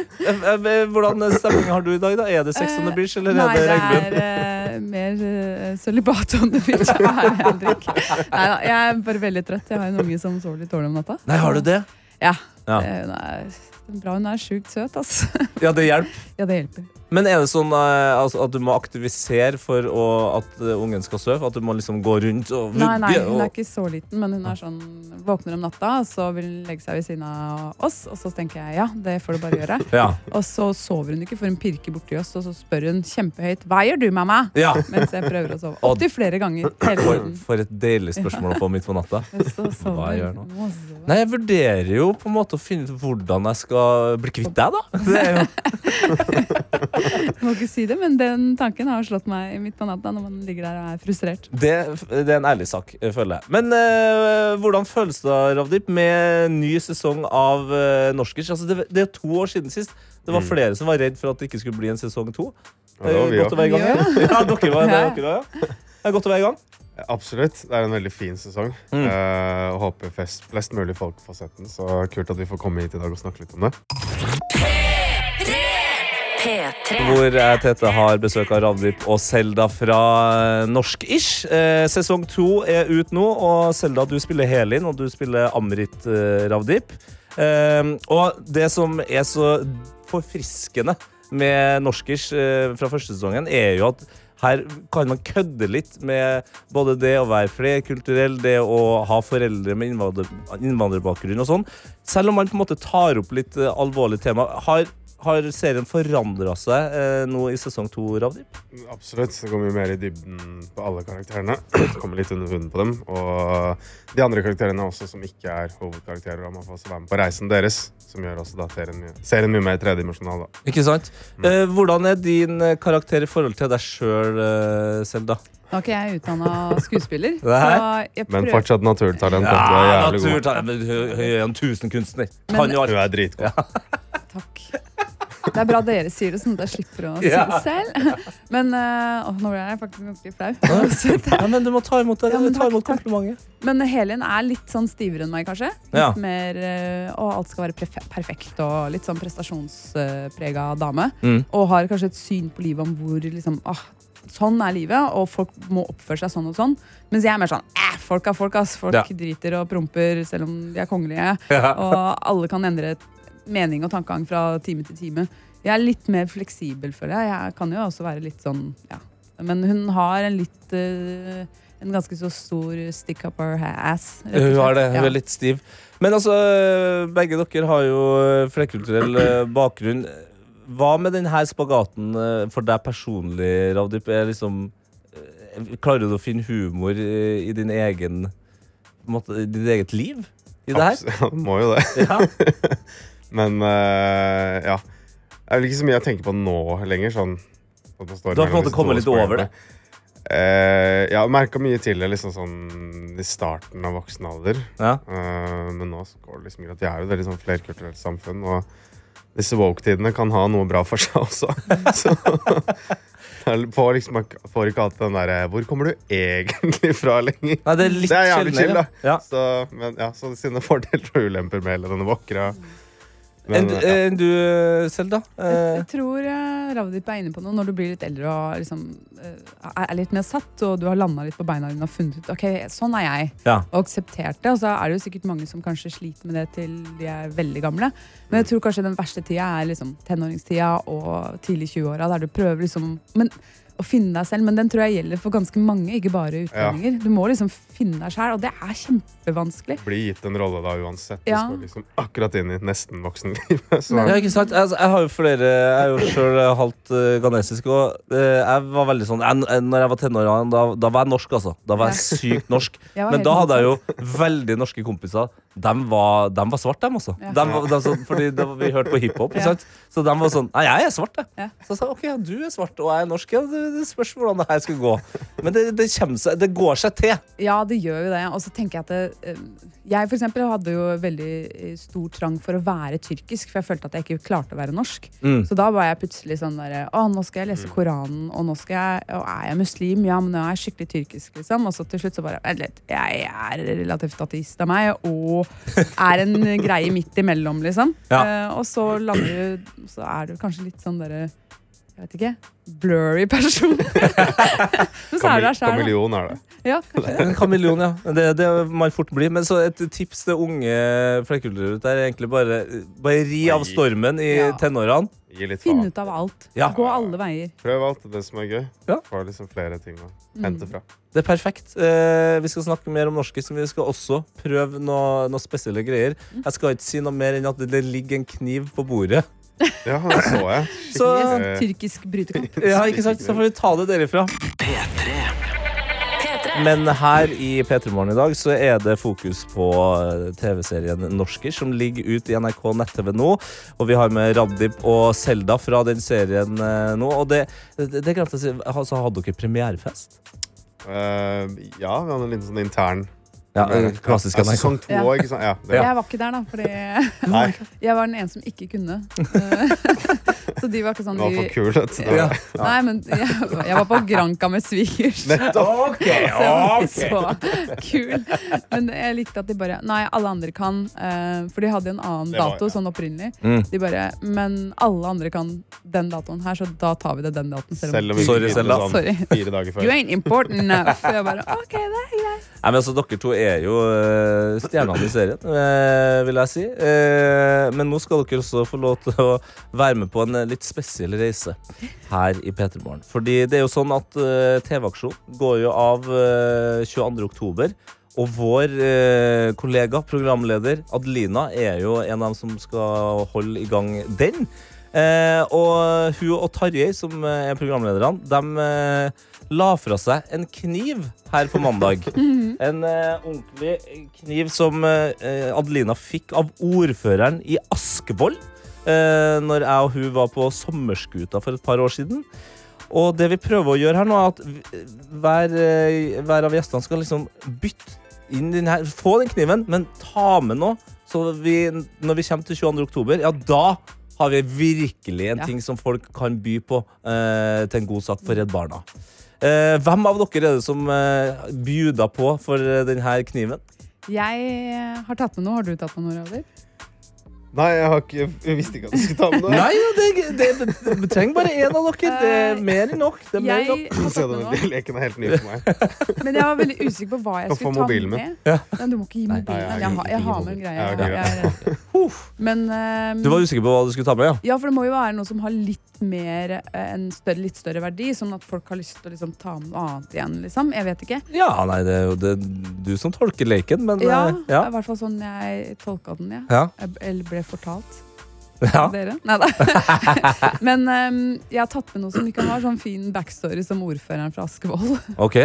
Eh, eh, Hvordan stemning har du i dag? da? Er det Sex on the Beach, eller Nei, er det det er uh, mer uh, sølibat on the beach. jeg drikker. Jeg er bare veldig trøtt. Jeg har en unge som sover litt dårlig om natta. Nei, har du det? Ja. Ja. Det, hun er bra hun er sjukt søt, altså. Ja, det hjelper. Ja, det hjelper. Men er det sånn uh, altså, at du må aktivisere for å, at uh, ungen skal sove? At du må liksom gå rundt og Nei, nei, hun er ikke så liten, men hun er sånn våkner om natta, og så vil hun legge seg ved siden av oss, og så tenker jeg ja, det får du bare gjøre. Ja. Og så sover hun ikke, for hun pirker borti oss, og så spør hun kjempehøyt hva gjør du, mamma? ja. Mens jeg prøver å sove. Opptil flere ganger. For, for et deilig spørsmål å få midt på natta. Hva gjør nå? Nei, Jeg vurderer jo på en måte å finne ut hvordan jeg skal bli kvitt deg, da. Det er jo, Jeg må ikke si det, men den tanken har slått meg midt på natta når man ligger der og er frustrert. det, det er en ærlig sak, eh, føler jeg. Men eh, hvordan føles det, Ravdip, med ny sesong av uh, Norskers? Altså, det, det er to år siden sist. Det var Mm. flere som var redd for at det ikke skulle bli en sesong to. Det Eh, godt å være i gang. Ja, ja dere var det. Dere, var, ja. Det er godt å være i gang. Absolutt. Det er en veldig fin sesong. Mm. Uh, håper flest, flest mulig folk får sett den. Så kult at vi får komme hit i dag og snakke litt om det. P3. Hvor jeg, Tete, har besøk av Ravdip og Selda fra Norsk-ish. Eh, sesong to er ut nå, og Selda, du spiller Helin, og du spiller Amrit eh, Ravdip. Eh, og det som er så forfriskende med Norsk-ish fra første sesongen, er jo at her kan man kødde litt med både det å være flerkulturell, det å ha foreldre med innvandrer, innvandrerbakgrunn og sånn. Selv om man på en måte tar opp litt alvorlige tema. Har, har serien forandra seg eh, nå i sesong to, Ravdip? Absolutt. Det går mye mer i dybden på alle karakterene. Det Kommer litt under hunden på dem. Og de andre karakterene også, som ikke er hovedkarakterer. og Man får også være med på reisen deres, som gjør også da serien, mye- serien mye mer tredimensjonal. Ikke sant? Eh, hvordan er din eh, karakter i forhold til deg sjøl, eh, Selda? Nå er ikke jeg utdanna skuespiller, så jeg Men fortsatt naturtalent. Ja, du er jævlig god. naturtalent. Hun er en tusenkunstner. Men- Kan jo alt. Hun er dritgod. Takk. Det er bra dere sier det, sånn at jeg slipper å si det selv. Men øh, nå ble jeg faktisk ganske flau. Ja, men du må ta imot det. Ja, men ta imot komplimentet. Men Helin er litt sånn stivere enn meg, kanskje. Litt mer øh, Og alt skal være perfekt og litt sånn prestasjonsprega dame. Mm. Og har kanskje et syn på livet om hvor liksom ah, Sånn er livet, og folk må oppføre seg sånn og sånn. Mens jeg er mer sånn eh, folk er folk, ass. Folk Ja. driter og promper selv om de er kongelige. Ja. Og alle kan endre mening og tankegang fra time til time Jeg er litt mer fleksibel, føler jeg. Jeg kan jo også være litt sånn, ja. Men hun har en litt uh, En ganske så stor stick up her ass. Hun har det. Hun er litt stiv. Men altså, begge dere har jo flerkulturell eh, bakgrunn. Hva med denne spagaten eh, for deg personlig, Ravdip? Er liksom, eh, klarer du å finne humor eh, i din egen måte, i ditt eget liv i det her? Abs- Ja, må jo det. Ja. Men uh, ja. Det er vel ikke så mye jeg tenker på nå lenger. Sånn, Du har på en måte kommet litt over det? Uh, jeg har merka mye til det liksom sånn i starten av voksen alder. Ja. Uh, men nå så går det liksom greit. Vi er jo et veldig sånn flerkulturelt samfunn, og disse woke-tidene kan ha noe bra for seg også. så får liksom får ikke alltid den derre Hvor kommer du egentlig fra lenger? Nei, det er litt Det er jævlig chill, da. ja. Så, men, ja, så sine fordeler og ulemper med hele denne våkra. Enn en, ja. enn du selv, da? Eh, Jeg tror uh, Ravdip er inne på noe når du blir litt eldre og liksom, eh, er litt mer satt, og du har landa litt på beina dine og funnet ut ok, sånn er jeg, Ja. og akseptert det. Og så er det jo sikkert mange som kanskje sliter med det til de er veldig gamle. Men jeg tror kanskje den verste tida er liksom tenåringstida og tidlig 20-åra, der du prøver liksom men, å finne deg selv. Men den tror jeg gjelder for ganske mange, ikke bare utlendinger. Du må liksom finne deg sjæl, og det er kjempevanskelig. Blir gitt en rolle da uansett. Ja. Du skal liksom akkurat inn i nesten voksenlivet. Så Ja, ikke sant? Altså, jeg har jo flere Jeg er jo sjøl halvt uh, ganesisk, og uh, jeg var veldig sånn jeg, Når jeg var tenåring, da, da var jeg norsk, altså. Da var jeg sykt norsk. Jeg var Men da hadde jeg jo veldig norske kompiser. De var, de var svart, dem også. Ja. De var, de, så, fordi de, vi hørte på hiphop. Ja. Så de var sånn Nei, jeg er svart, jeg. Ja. Så jeg sa OK, ja, du er svart, og jeg er norsk. Ja, det, det spørs hvordan det her skal gå. Men det, det, seg, det går seg til. Ja, det gjør jo det. Og så tenker jeg at det, eh, Jeg for eksempel hadde jo veldig eh, stor trang for å være tyrkisk, for jeg følte at jeg ikke klarte å være norsk. Mm. Så da var jeg plutselig sånn der Å, nå skal jeg lese Koranen, og nå skal jeg Og er jeg muslim? Ja, men nå er jeg skikkelig tyrkisk, liksom. Og så til slutt så bare Vent jeg er relativt ateist av meg, og er en greie midt imellom, liksom. Ja. Uh, og så lander du Så er du kanskje litt sånn derre Jeg vet ikke. Blurry person. men så er du Kamel deg kameleon er det. Ja, kanskje det. Kameleon, ja. Det, det man fort blir. Men så et tips til unge flerkulturer der er egentlig bare, bare ri av stormen i Ja. tenårene. Gi litt Finne ut av alt. Ja. Gå alle veier. Prøv alt det som er gøy. Ja. Få liksom flere ting å Mm. hente fra. Det er perfekt. Eh, vi skal snakke mer om norskis, men vi skal også prøve noe, noe spesielle greier. Jeg skal ikke si noe mer enn at det, det ligger en kniv på bordet. Ja, det så jeg. Så- Eh, tyrkisk brytekamp. Ja, ikke sant? Så får vi ta det derifra. P3. Men her i P3 Morgen i dag så er det fokus på eh, TV-serien Norsker, som ligger ut i NRK nett-TV nå. Og vi har med Radib og Selda fra den serien eh, nå. Og det, det, det glemte jeg å si, altså, hadde dere premierefest? Uh, ja, vi hadde en liten sånn intern Ja, eh, klassisk ja, Sesong to Ja. òg, ikke sant? Ja, det, Jeg var ikke der, da, fordi Nei, jeg var den ene som ikke kunne. Eh, Så de var ikke sånn Du var for kul. vet du. Ja. Nei, men jeg, jeg var på Granca med svigers. Nettopp! Så jeg var ikke så kul. Men jeg likte at de bare Nei, alle andre kan. eh, for de hadde en annen dato ja. sånn opprinnelig. Mm. De bare Men alle andre kan den datoen her, så da tar vi det den datoen. Selv om vi Sorry, Selda. Sorry. sånn fire dager You ain't important enough. Og jeg bare, ok, det er greit. Nei, men altså, Dere to er jo eh, stjernene i serien, eh, vil jeg si. Eh, men nå skal dere også få lov til å være med på en litt spesiell reise her i P3 Morgen. Fordi det er jo sånn at TV-aksjonen går jo av eh, 22. oktober. Og vår eh, kollega, programleder Adelina, er jo en av dem som skal holde i gang den. Eh, og hun og Tarjei, som eh, er programlederne, de eh, la fra seg en kniv her på mandag. En eh, ordentlig kniv som eh, Adelina fikk av ordføreren i Askevoll. Eh, når jeg og hun var på sommerskuta for et par år siden. Og det vi prøver å gjøre her nå, er at hver, eh, hver av gjestene skal liksom bytte inn den her, få den kniven, men ta med noe. Så vi, når vi kommer til 22. oktober, ja, da har vi virkelig en Ja. ting som folk kan by på eh, til en god sak for Redd Barna. Eh, hvem av dere er det som eh, bjuda på for eh, denne kniven? Jeg har tatt med noe. Har du tatt med noe, Rader? Nei, jeg, har ikke, jeg visste ikke at du skulle ta med noe. Nei, det, det, det, trenger bare én av dere. Det er mer enn nok. Det er mer enn nok. Jeg har tatt med noe. leken er helt ny for meg. Men jeg var veldig usikker på hva jeg skulle ta med. min. Ja. Men du må ikke gi mobilen. Nei, jeg Jeg, jeg har med en greie. Ja, ok, Jeg, jeg, Men um, Du var usikker på hva du skulle ta med, ja? Ja, for det må jo være noe som har litt mer eh, en større, litt større verdi, sånn at folk har lyst til å liksom, ta med noe annet igjen, liksom. Jeg vet ikke. Ja, nei, det er jo det, du som tolker leken, men Ja, uh, ja. i hvert fall sånn jeg tolka den, ja. Ja. Jeg- Eller ble fortalt. Ja. Dere? Nei da. Men um, jeg har tatt med noe som ikke har sånn fin backstory som ordføreren fra Askevold. Ok.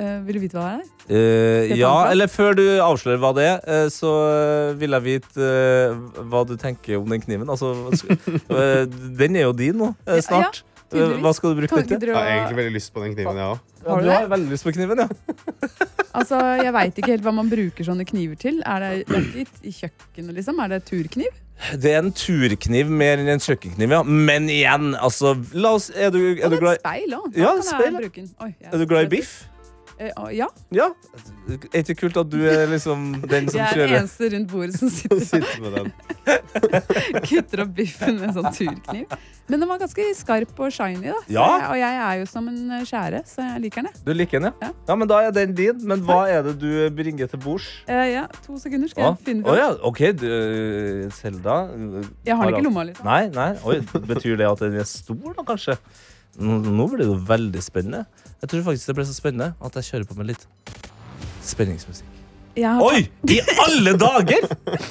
Eh, vil du vite hva det er? Eh, ta ja, eller før du avslører hva det er, uh, så vil jeg vite hva du tenker om den kniven. Altså, den er jo din nå, Ja, snart. ja. Eh, hva skal du bruke den til? Jeg har egentlig veldig lyst på den kniven, jeg òg. Ja, du har veldig lyst på kniven, ja. Altså, Jeg veit ikke helt hva man bruker sånne kniver til. Er det, det er ikke i- i kjøkkenet, liksom? Er det turkniv? Det er en turkniv mer enn en kjøkkenkniv, ja. Men igjen, altså la oss, Er du, er du Og det er glad et speil òg. Ja, speil. Oi, Er du glad i biff? Eh, å, ja. Ja. Er ikke kult at du er liksom den som kjører? Jeg er den eneste rundt bordet som sitter Sitter med den. kutter opp biffen med en sånn turkniv. Men den var ganske skarp og shiny, da. Ja. jeg, og jeg er jo som en eh, skjære, så jeg liker den. Du liker den, ja? ja? men da er den din. Men hva er det du bringer til bords? Eh, ja, to sekunder skal ah. jeg finne fram. ja, OK. du, Selda Jeg har den ikke i lomma, liksom. Nei, nei. Oi, betyr det at den er stor, da, kanskje? Nå, nå blir det veldig spennende. Jeg tror faktisk det ble så spennende at jeg kjører på med litt spenningsmusikk. Jeg har, Oi! I alle dager!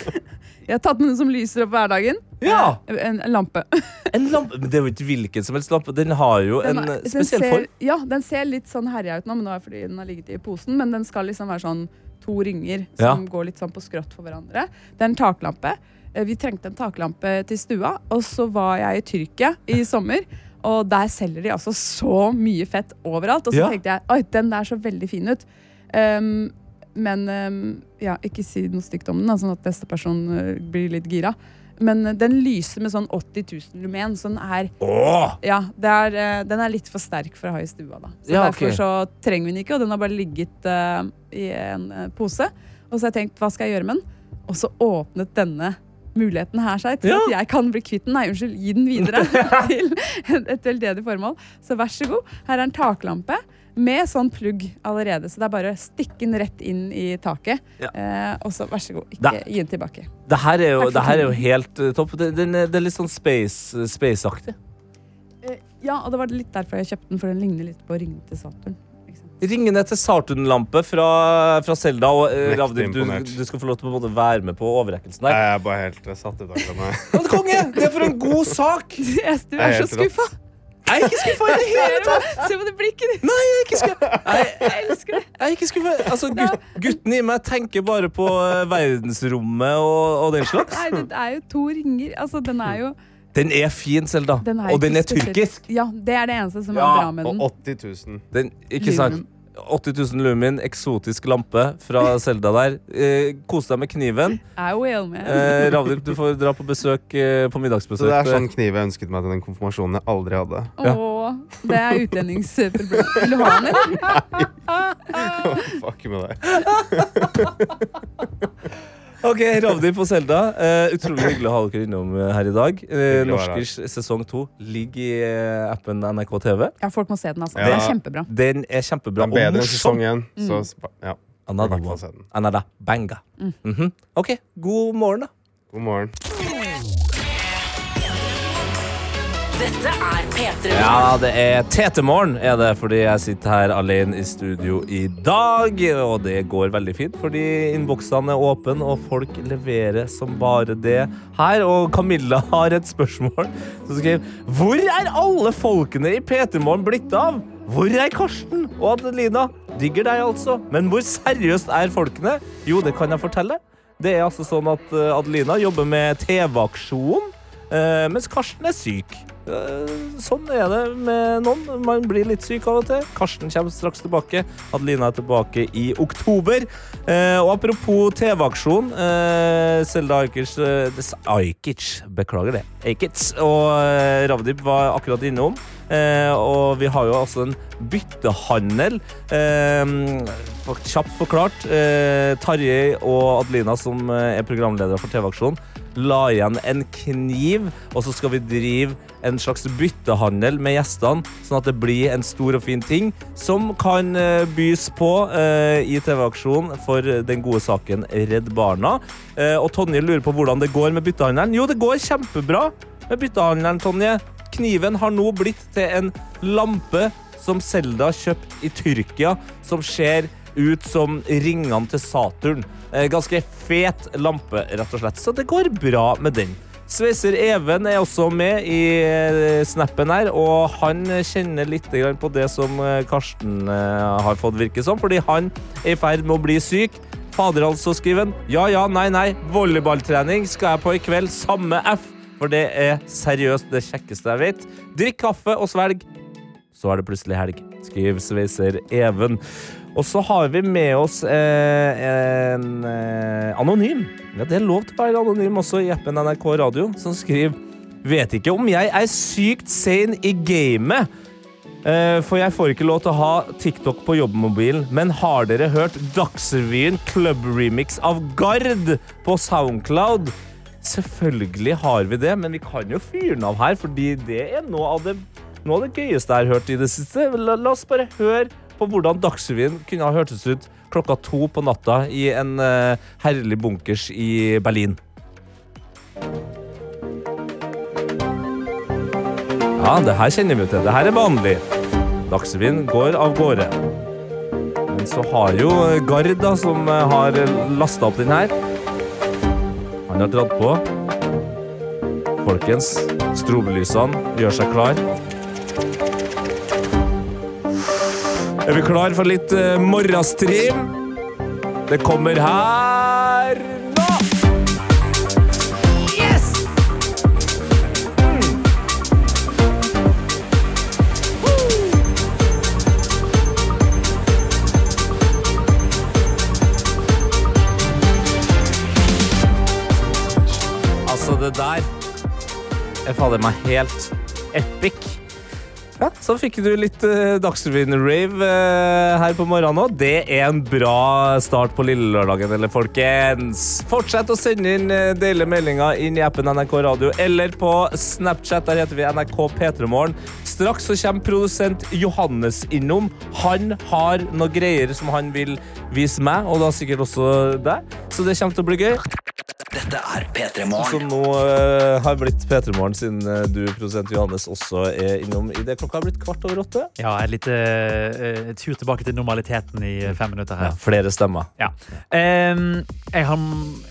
jeg har tatt med den som lyser opp hverdagen. Ja! En, en lampe. En lampe Men det er jo ikke hvilken som helst lampe. Den har jo Den, en spesiell ser, form. Ja, den ser litt sånn herja ut nå, men nå er det fordi den har ligget i posen. Men den skal liksom være sånn to ringer som Ja. går litt sånn på skrått for hverandre. Det er en taklampe. Eh, Vi trengte en taklampe til stua, og så var jeg i Tyrkia i sommer. Og der selger de altså så mye fett overalt. Og så Ja. tenkte jeg oi, den der så veldig fin ut. Um, men um, ja, ikke si noe stygt om den, sånn at neste person uh, blir litt gira. Men uh, den lyser med sånn 80 000 lumen, så den er Åh! ja, det er, eh, den er litt for sterk for å ha i stua. Da. Så Ja, Derfor så trenger vi den ikke, og den har bare ligget uh, i en eh, pose. Og så har jeg tenkt, hva skal jeg gjøre med den? Og så åpnet denne muligheten her seg til Ja. at jeg kan bli kvitt den. Nei, unnskyld, gi den videre til et veldedig formål. Så vær så god. Her er en taklampe med sånn plugg allerede, så det er bare å stikke den rett inn i taket. Ja. Eh, og så vær så god, ikke det, gi den tilbake. Det her er jo, det her er jo helt eh, topp. Det, det, det er litt sånn space- space-aktig. Space ja, og det var litt derfor jeg kjøpte den, for den ligner litt på ringen til Saturn. Ringene til Sartun-lampe fra, fra Selda. Og eh, Mektig du, imponert. du skal få lov til å på en måte være med på overrekkelsen der. Jeg er bare helt eh, satt ut akkurat nå. Men konge! Det er for en god sak! Du er så er helt skuffa. Jeg er ikke skuffa i det hele tatt! Se på det blikket ditt. Nei, jeg er ikke skuffa. Jeg, Jeg elsker det. jeg er ikke skuffa. Altså, gutt, gutten i meg tenker bare på eh, verdensrommet og, og den slags. Nei, det er jo to ringer. Altså, den er jo Den er fin, Selda. den er Og den er spesielt- tyrkisk. Ja, det er det eneste som Ja, er bra med den. Og 80 000. Den, ikke sant? 80 000 lumin, eksotisk lampe fra Selda der. Eh, kos deg med kniven. I will, man. Eh, Ravdip, du får dra på besøk eh, på Så det er sånn kniv jeg ønsket meg til den konfirmasjonen jeg aldri hadde. ja. Åh, det er utlendingsproblem. Vil du ha den, eller? Fuck med deg. Ok, Ravdip på Selda. Uh, utrolig hyggelig å ha dere innom eh, her i dag. Eh, å være Norskers sesong to ligger i uh, appen NRK TV. Ja, folk må se den, altså. Ja. Den er kjempebra. Den er kjempebra Den er bedre og morsom. én. Så ja. Another one. Another banga. Mm. Mhm. Ok, god morgen, da. God morgen. Dette er P3 Ja, det er TT-morgen, er det, fordi jeg sitter her alene i studio i dag. Og det går veldig fint, fordi innboksene er åpne, og folk leverer som bare det her. Og Camilla har et spørsmål som skriver Hvor er alle folkene i P3morgen blitt av? Hvor er Karsten og Adelina? Digger deg, altså. Men hvor seriøst er folkene? Jo, det kan jeg fortelle. Det er altså sånn at eh, Adelina jobber med TV-aksjon, eh, mens Karsten er syk. Eh, Sånn er det med noen. Man blir litt syk av og til. Karsten kommer straks tilbake. Adelina er tilbake i oktober. Eh, og apropos TV-aksjon. Eh, Selda Ajkic Ajkic, beklager det. Ajkic og Ravdip var akkurat innom. Eh, og vi har jo altså en byttehandel. Eh, kjapt forklart. Eh, Tarjei og Adelina, som er programledere for TV-aksjon, la igjen en kniv, og så skal vi drive en slags byttehandel med gjestene, sånn at det blir en stor og fin ting som kan eh, bys på eh, i TV-aksjonen for den gode saken Redd Barna. Eh, og Tonje lurer på hvordan det går med byttehandelen. Jo, det går kjempebra med byttehandelen, Tonje. Kniven har nå blitt til en lampe som Selda kjøpte i Tyrkia, som ser ut som ringene til Saturn. Eh, Ganske fet lampe, rett og slett. Så det går bra med den. Sveiser Even er også med i eh, snappen her, og han kjenner litt på det som eh, Karsten har fått virke som, fordi han er i ferd med å bli syk. Fader altså, skriver han. Ja, ja, nei, nei. Volleyballtrening skal jeg på i kveld. Samme F. For det er seriøst det kjekkeste jeg vet. Drikk kaffe og svelg. Så er det plutselig helg. skriver sveiser Even. Og så har vi med oss eh, en eh, anonym. Ja, det er lov til å være anonym også i appen NRK Radio, som skriver Vet ikke om jeg er sykt sein i gamet. Eh, for jeg får ikke lov til å ha TikTok på jobbmobilen. Men har dere hørt Dagsrevyen Club Remix av Gard på Soundcloud? Selvfølgelig har vi det, men vi kan jo fyre den av her, fordi det er noe av det, noe av det gøyeste jeg har hørt i det siste. La, la oss bare høre på hvordan Dagsrevyen kunne ha hørtes ut klokka to på natta i en eh, herlig bunkers i Berlin. Ja, det her kjenner vi til. Det her er vanlig. Dagsrevyen går av gårde. Men så har jo Gard, da, som eh, har lasta opp den her Han har dratt på. Folkens, strobelysene gjør seg klar. Er vi klar for litt uh, morgenstream? Det kommer her nå! Yes! Mm. Altså, det der er fader meg helt epic. Ja, Så fikk du litt uh, Dagsrevyen-rave uh, her på morgenen òg. Det er en bra start på lille lørdagen, eller folkens. Fortsett å sende inn uh, dele meldinger inn i appen NRK Radio eller på Snapchat. Der heter vi NRK P3morgen. Straks så kommer produsent Johannes innom. Han har noen greier som han vil vise meg, og da sikkert også deg. Så det kommer til å bli gøy. Dette er P3 Som nå uh, har blitt P3 Morgen, siden uh, du, produsent Johannes, også er innom i det. Klokka har blitt kvart over åtte. Ja, en liten uh, tur tilbake til normaliteten i eh, fem minutter Ja, her. flere stemmer. Ja. Um, jeg, har,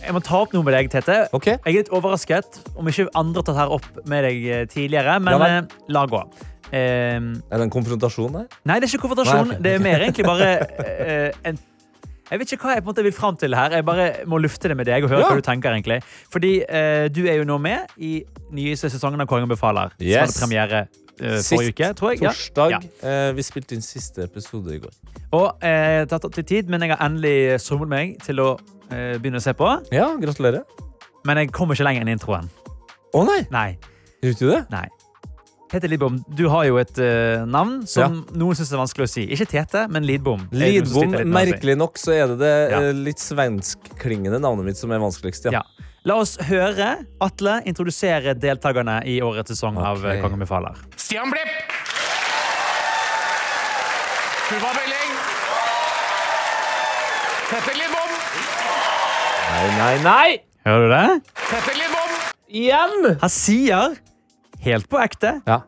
jeg må ta opp noe med deg, Tete. Ok. Jeg er litt overrasket om ikke andre har tatt her opp med deg eh, tidligere, men Ja eh, la gå. Um, Er det en konfrontasjon der? nei, det er ikke konfrontasjon. Nei, okay. Det er mer egentlig bare eh, en jeg vet ikke hva jeg på en måte vil fram til her. Jeg bare må lufte det med deg og høre Ja. hva du tenker. egentlig. Fordi eh, du er jo nå med i nyeste sesongen av Kongen befaler. Som Yes. hadde premiere eh, forrige uke, tror jeg. Torsdag. Ja. Eh, vi spilte inn siste episode i går. Og eh, det har tatt litt tid, men jeg har endelig somlet meg til å eh, begynne å se på. Ja, gratulerer. Men jeg kommer ikke lenger enn introen. Å nei! Nei. Gjorde du det? nei. Tete Lidbom, du har jo et uh, navn som noen syns er vanskelig å si. Ikke Tete, men Lidbom. Lidbom. Merkelig nok så er det det Ja. eh, litt svenskklingende navnet mitt som er vanskeligst. Ja. Ja. La oss høre Atle introdusere deltakerne i årets sesong av Ok. eh, Kongen befaler. Stian Blipp. Tuva Belling. Petter Lidbom. Nei, nei, nei! Hører du det? Petter Lidbom. Igjen! Han sier, helt på ekte, Ja.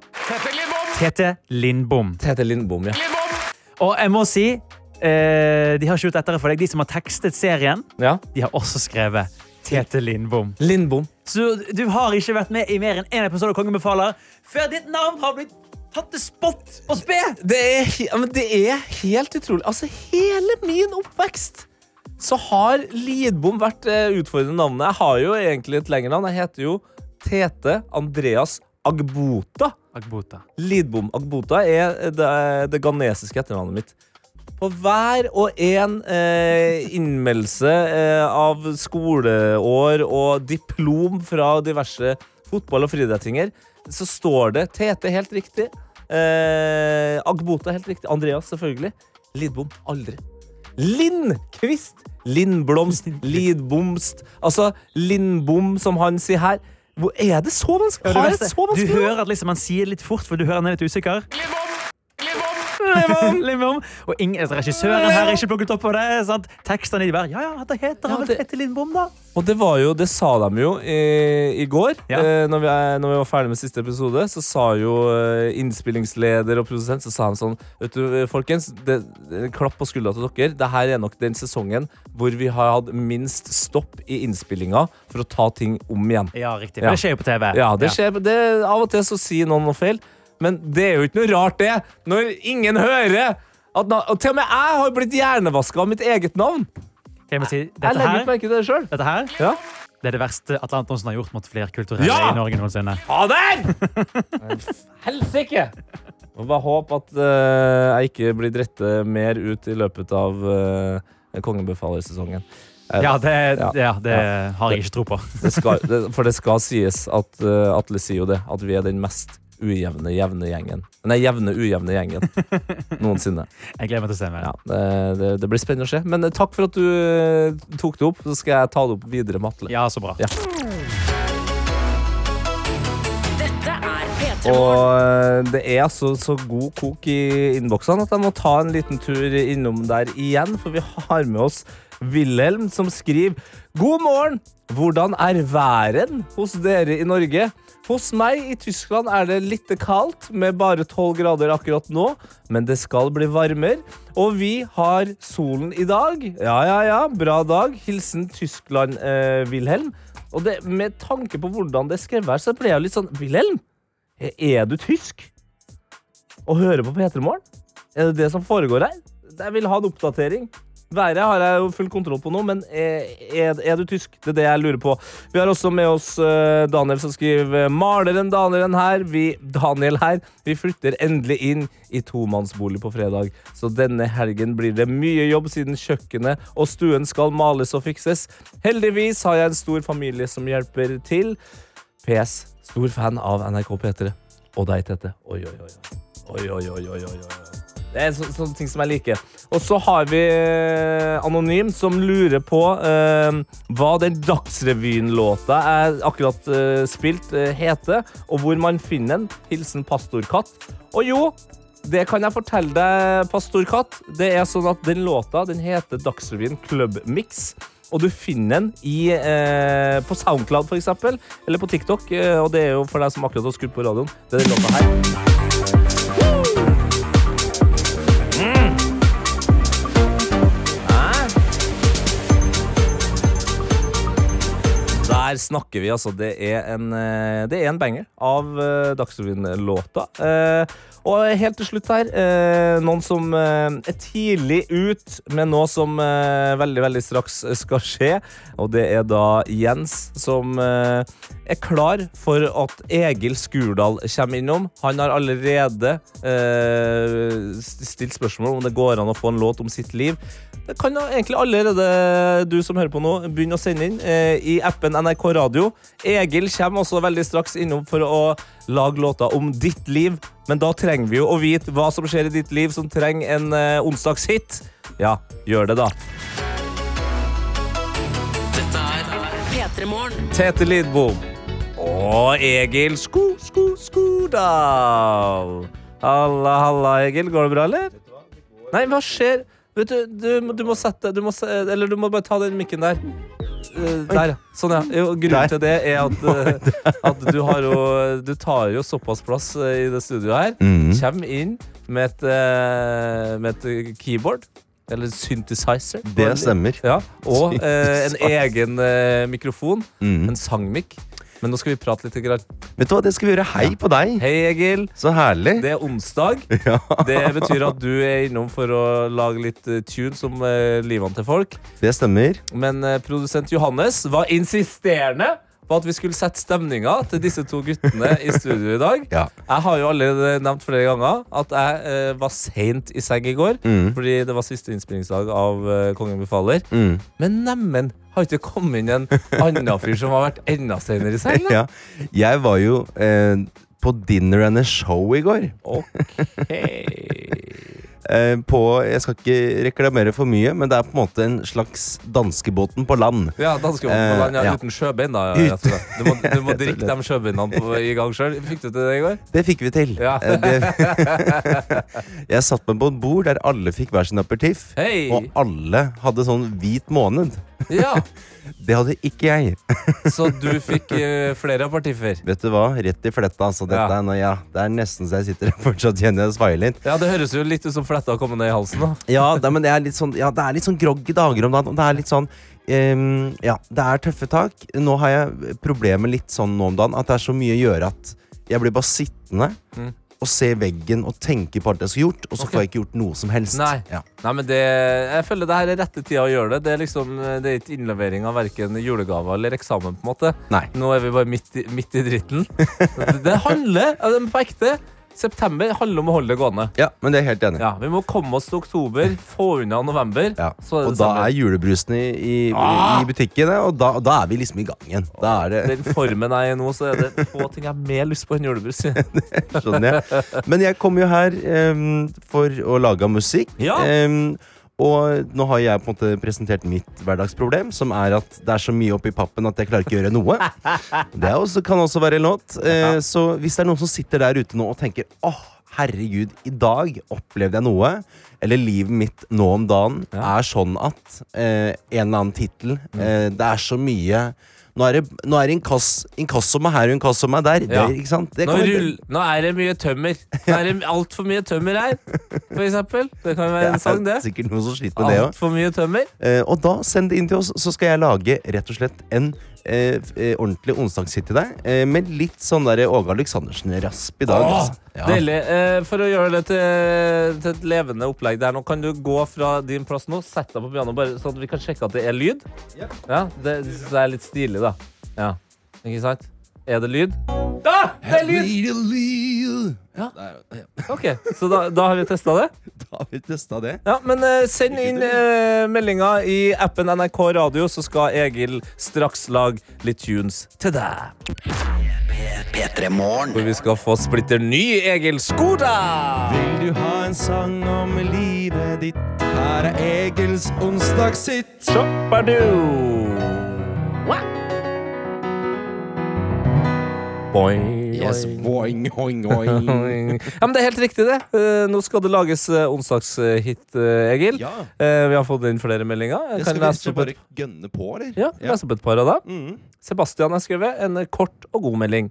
Tete Lindbom. Tete Lindbom, ja. Og jeg må si, eh, de har ikke gjort dette for deg. De som har tekstet serien, ja. de har også skrevet Tete Lindbom. Lindbom. Så du har ikke vært med i mer enn én episode av Kongen befaler før ditt navn har blitt tatt til spott og spe! Det er, he- ja, men det er helt utrolig. Altså, hele min oppvekst så har Lidbom vært eh, utfordrende navnet. Jeg har jo egentlig et lengre navn. Jeg heter jo Tete Andreas Agbota. Agbota. Lidbom Agbota er det, det ghanesiske etternavnet mitt. På hver og en eh, innmeldelse eh, av skoleår og diplom fra diverse fotball- og friidrettinger, så står det Tete helt riktig. Eh, Agbota helt riktig. Andreas selvfølgelig. Lidbom aldri. Lindkvist! Lindblomst, Lidbomst Altså, Lindbom, som han sier her. Hvor er det så vanskelig? Ja, det Har jeg verste, så du hører at liksom han sier litt fort, for du hører han er litt usikker. Lindbom! Og ingen, regissører regissøren her er ikke plukket opp på det. Sant? Tekstene de bare Ja, ja, det heter han vel Tette Lindbom, da. Og det var jo, det sa de jo i, i går, eh, når, vi, er- når vi var ferdig med siste episode. Så sa jo eh, innspillingsleder og produsent Så sa han sånn Vet du, eh, folkens, det, klapp på skuldra til dere. Dette er nok den sesongen hvor vi har hatt minst stopp i innspillinga for å ta ting om igjen. Ja, riktig. For det skjer jo på TV. Ja, det Ja. skjer, det, Av og til så sier noen noe feil, men det er jo ikke noe rart, det. Når ingen hører at na og Til og med jeg har blitt hjernevaska av mitt eget navn. Jeg må si, Jeg legger ikke merke til det sjøl. dette her Ja. det er det verste Atle Antonsen har gjort mot flerkulturelle Ja! i Norge noensinne. Fader! Helsike! Og bare håp at uh, jeg ikke blir drettet mer ut i løpet av uh. Eh, Ja, det, ja. ja, det Ja. har jeg ikke tro på. Det skal, det, for det skal sies at uh, Atle sier jo det, at vi er den mest ujevne jevne gjengen. Nei, jevne ujevne gjengen noensinne. Jeg gleder meg til å se mer. Ja, det, det, det blir spennende å se. Men eh, takk for at du eh, tok det opp. Så skal jeg ta det opp videre med Atle. Ja, så bra. Ja. Dette er P3 Og eh, det er altså så god kok i innboksene at jeg må ta en liten tur innom der igjen, for vi har med oss Wilhelm som skriver God morgen! Hvordan er væren hos dere i Norge? Hos meg i Tyskland er det litt kaldt, med bare 12 grader akkurat nå, men det skal bli varmere. Og vi har solen i dag. Ja, ja, ja, bra dag. Hilsen Tyskland, eh. Og det, med tanke på hvordan det er skrevet her, så ble jeg litt sånn Wilhelm? Er du tysk? Og hører på P3 Morgen? Er det det som foregår her? Jeg vil ha en oppdatering. Været har jeg jo full kontroll på nå, men er, er, du tysk? Det er det jeg lurer på. Vi har også med oss eh, Daniel som skriver Maleren Danielen her. Vi, Daniel her. Vi flytter endelig inn i tomannsbolig på fredag. Så denne helgen blir det mye jobb siden kjøkkenet og stuen skal males og fikses. Heldigvis har jeg en stor familie som hjelper til. PS. Stor fan av NRK P3. Og deg, Tete. Oi, oi. Oi, oi, oi, oi, oi, oi. Det er så, sånne ting som jeg liker. Og så har vi eh, Anonym, som lurer på eh, hva den Dagsrevyen-låta jeg akkurat eh, spilt, eh, heter, og hvor man finner den. Hilsen Pastorkatt. Og jo, det kan jeg fortelle deg, Pastorkatt. Det er sånn at den låta den heter Dagsrevyen Club Mix. Og du finner den i, eh, på Soundcloud, eksempel, eller på TikTok. Eh, og det er jo for deg som akkurat har skrudd på radioen. Det er den låta her. Der snakker vi, altså. Det er en, eh, det er en banger av uh, Dagsrevyen-låta. Eh, og helt til slutt her, eh, noen som eh, er tidlig ut med noe som eh, veldig, veldig straks skal skje. Og det er da Jens som eh, er klar for at Egil Skurdal kommer innom. Han har allerede eh, stilt spørsmål om det går an å få en låt om sitt liv. Det kan jo egentlig allerede du som hører på nå, begynne å sende inn eh, i appen NRK Radio. Egil kommer også veldig straks innom for å lage låter om ditt liv. Men da trenger vi jo å vite hva som skjer i ditt liv som trenger en eh, onsdagshit. Ja, gjør det, da. Dette er P3 Morgen. Tete Lidbom og Egil Sko, Sko, Skodal. Halla, halla, Egil. Går det bra, eller? Nei, hva skjer? Vet du, du, du må sette du må, Eller du må bare ta den mikken der. Eh, Der, ja. Sånn, ja. Jo, grunnen til det er at, eh, at du har jo Du tar jo såpass plass eh, i det studioet her. Mhm. Kjem inn med et, med et keyboard. Eller synthesizer. Det stemmer. Ja, og eh, en egen eh, mikrofon. Mhm. En sangmikk. Men nå skal vi prate litt. Grann. Vet du hva, det skal vi gjøre. Hei på deg. Hei, Egil. Så herlig. Det er onsdag. Ja. Det betyr at du er innom for å lage litt eh, tunes om uh, livene til folk. Det stemmer. Men eh, produsent Johannes var insisterende på at vi skulle sette stemninga til disse to guttene i studio i dag. Ja. Jeg har jo allerede nevnt flere ganger at jeg eh, var seint i seng i går. Mm. Fordi det var siste innspillingsdag av eh, Kongen befaler. Mm. Men neimen, har ikke kommet inn en annen fyr som har vært enda senere i seng? Ja. Jeg var jo eh, på Dinner and a Show i går. Ok. Eh, på Jeg skal ikke reklamere for mye, men det er på en måte en slags danskebåten på land. Ja, danskebåten på land, ja, Eh, ja. uten sjøbein, da. Ut-. Du må, du må drikke de sjøbeinene i gang sjøl. Fikk du til det i går? Det fikk vi til. Ja. Eh, jeg satt meg på et bord der alle fikk hver sin aperitiff. hey. Og alle hadde sånn hvit måned. Ja, Det hadde ikke jeg. Så du fikk eh, flere partiffer? Vet du hva? Rett i fletta. Altså, dette Ja. er, noe, ja, det er nesten så jeg sitter og fortsatt kjenner jeg svaier litt. Ja, Det høres jo litt ut som fletta har kommet ned i halsen. da Ja, det, men det er litt sånn, ja, det er litt sånn groggy dager om dagen. Og det er litt sånn ehm, Ja, det er tøffe tak. Nå har jeg problemet litt sånn nå om dagen at det er så mye å gjøre at jeg blir bare sittende Mm. Og se veggen og tenke på alt jeg skulle gjort, og så okay. får jeg ikke gjort noe som helst. Nei. Ja. Nei, men det, Jeg føler det her er rette tida å gjøre det. Det er liksom Det er ikke innlevering av verken julegaver eller eksamen. på en måte Nei. Nå er vi bare midt i, midt i dritten. Det, handler er på ekte. September handler om å holde det gående. ja, men det er jeg helt enig. Ja, Vi må komme oss til oktober, få unna november. Ja. Er Og da er julebrusen i, i, Ah! i butikkene, og da, da er vi liksom i gang igjen. Da er det Den formen jeg er i nå, så er det få ting jeg har mer lyst på enn julebrus. Skjønner jeg. Men jeg kom jo her um, for å lage musikk. Ja. Em, og nå har jeg på en måte presentert mitt hverdagsproblem, som er at det er så mye oppi pappen at jeg klarer ikke å gjøre noe. Det også, kan også være en låt. Eh, så hvis det er noen som sitter der ute nå og tenker åh, herregud, i dag opplevde jeg noe, eller livet mitt nå om dagen er sånn at eh, en eller annen tittel eh, Det er så mye Nå er det, nå er det inkass, inkasso meg her og inkasso meg der. Det, der ikke sant? Det Nå, kan vi- rull, nå er det mye tømmer. Nå er det altfor mye tømmer her, for eksempel. Det kan være en sang, det. Er sikkert noen som sliter med det òg. Altfor mye tømmer. Eh, og da send det inn til oss, så skal jeg lage rett og slett en eh, eh, ordentlig onsdagshit til deg. Eh, med litt sånn der Åge Aleksandersen-rasp i dag. Åh, altså. Ja. Deilig. Eh, for å gjøre det til, til et levende opplegg der nå, kan du gå fra din plass nå, sette deg på pianoet, bare sånn at vi kan sjekke at det er lyd? Ja. det det er litt stilig, da. Ja. Ikke sant? Er det lyd? Da! Det er lyd! Ja. Ok, så da, da har vi testa det? Da har vi testa det. Ja, men eh, send inn uh, meldinger i appen NRK Radio, så skal Egil straks lage litt tunes til deg. P3 Morgen. Hvor vi skal få splitter ny Egil Skoda! Vil du ha en sang om livet ditt? Her er Egils onsdagshit. Shoppadoo! Boing, Yes, boing. boing, oing, oing. Ja, men Det er helt riktig, det. Eh, nå skal det lages eh, onsdagshit, eh, Egil. Ja. Eh, vi har fått inn flere meldinger. Jeg Skal kan vi lese ikke opp bare et, gønne på, eller? ja, opp et par av dem. Mm. Sebastian har skrevet en kort og god melding.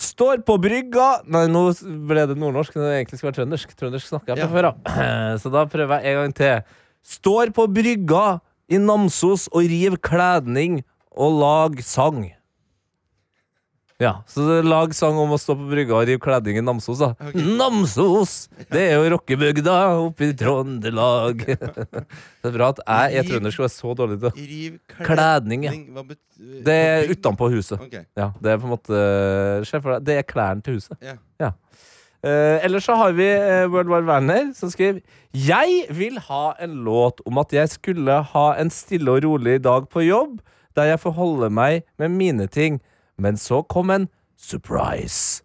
Står på brygga Nei, nå ble det nordnorsk. Det egentlig skal være trøndersk. Trøndersk snakker jeg Ja. før av. Så da prøver jeg en gang til. Står på brygga i Namsos og riv kledning og lag sang. Ja, så lag sang om å stå på brygga og rive kledning i Namsos, da. Namsos! Det er jo rockebygda oppe i Trøndelag. det er bra at jeg er trøndersk og er så dårlig til det. Riv Kledning, ja. Det er utenpå huset. Ja, det er på en måte Se for deg, det er klærne til huset. Ja. Uh, ellers så har vi uh, World Wide Werner som skriver Jeg vil ha en låt om at jeg skulle ha en stille og rolig dag på jobb, der jeg får holde meg med mine ting, men så kom en surprise.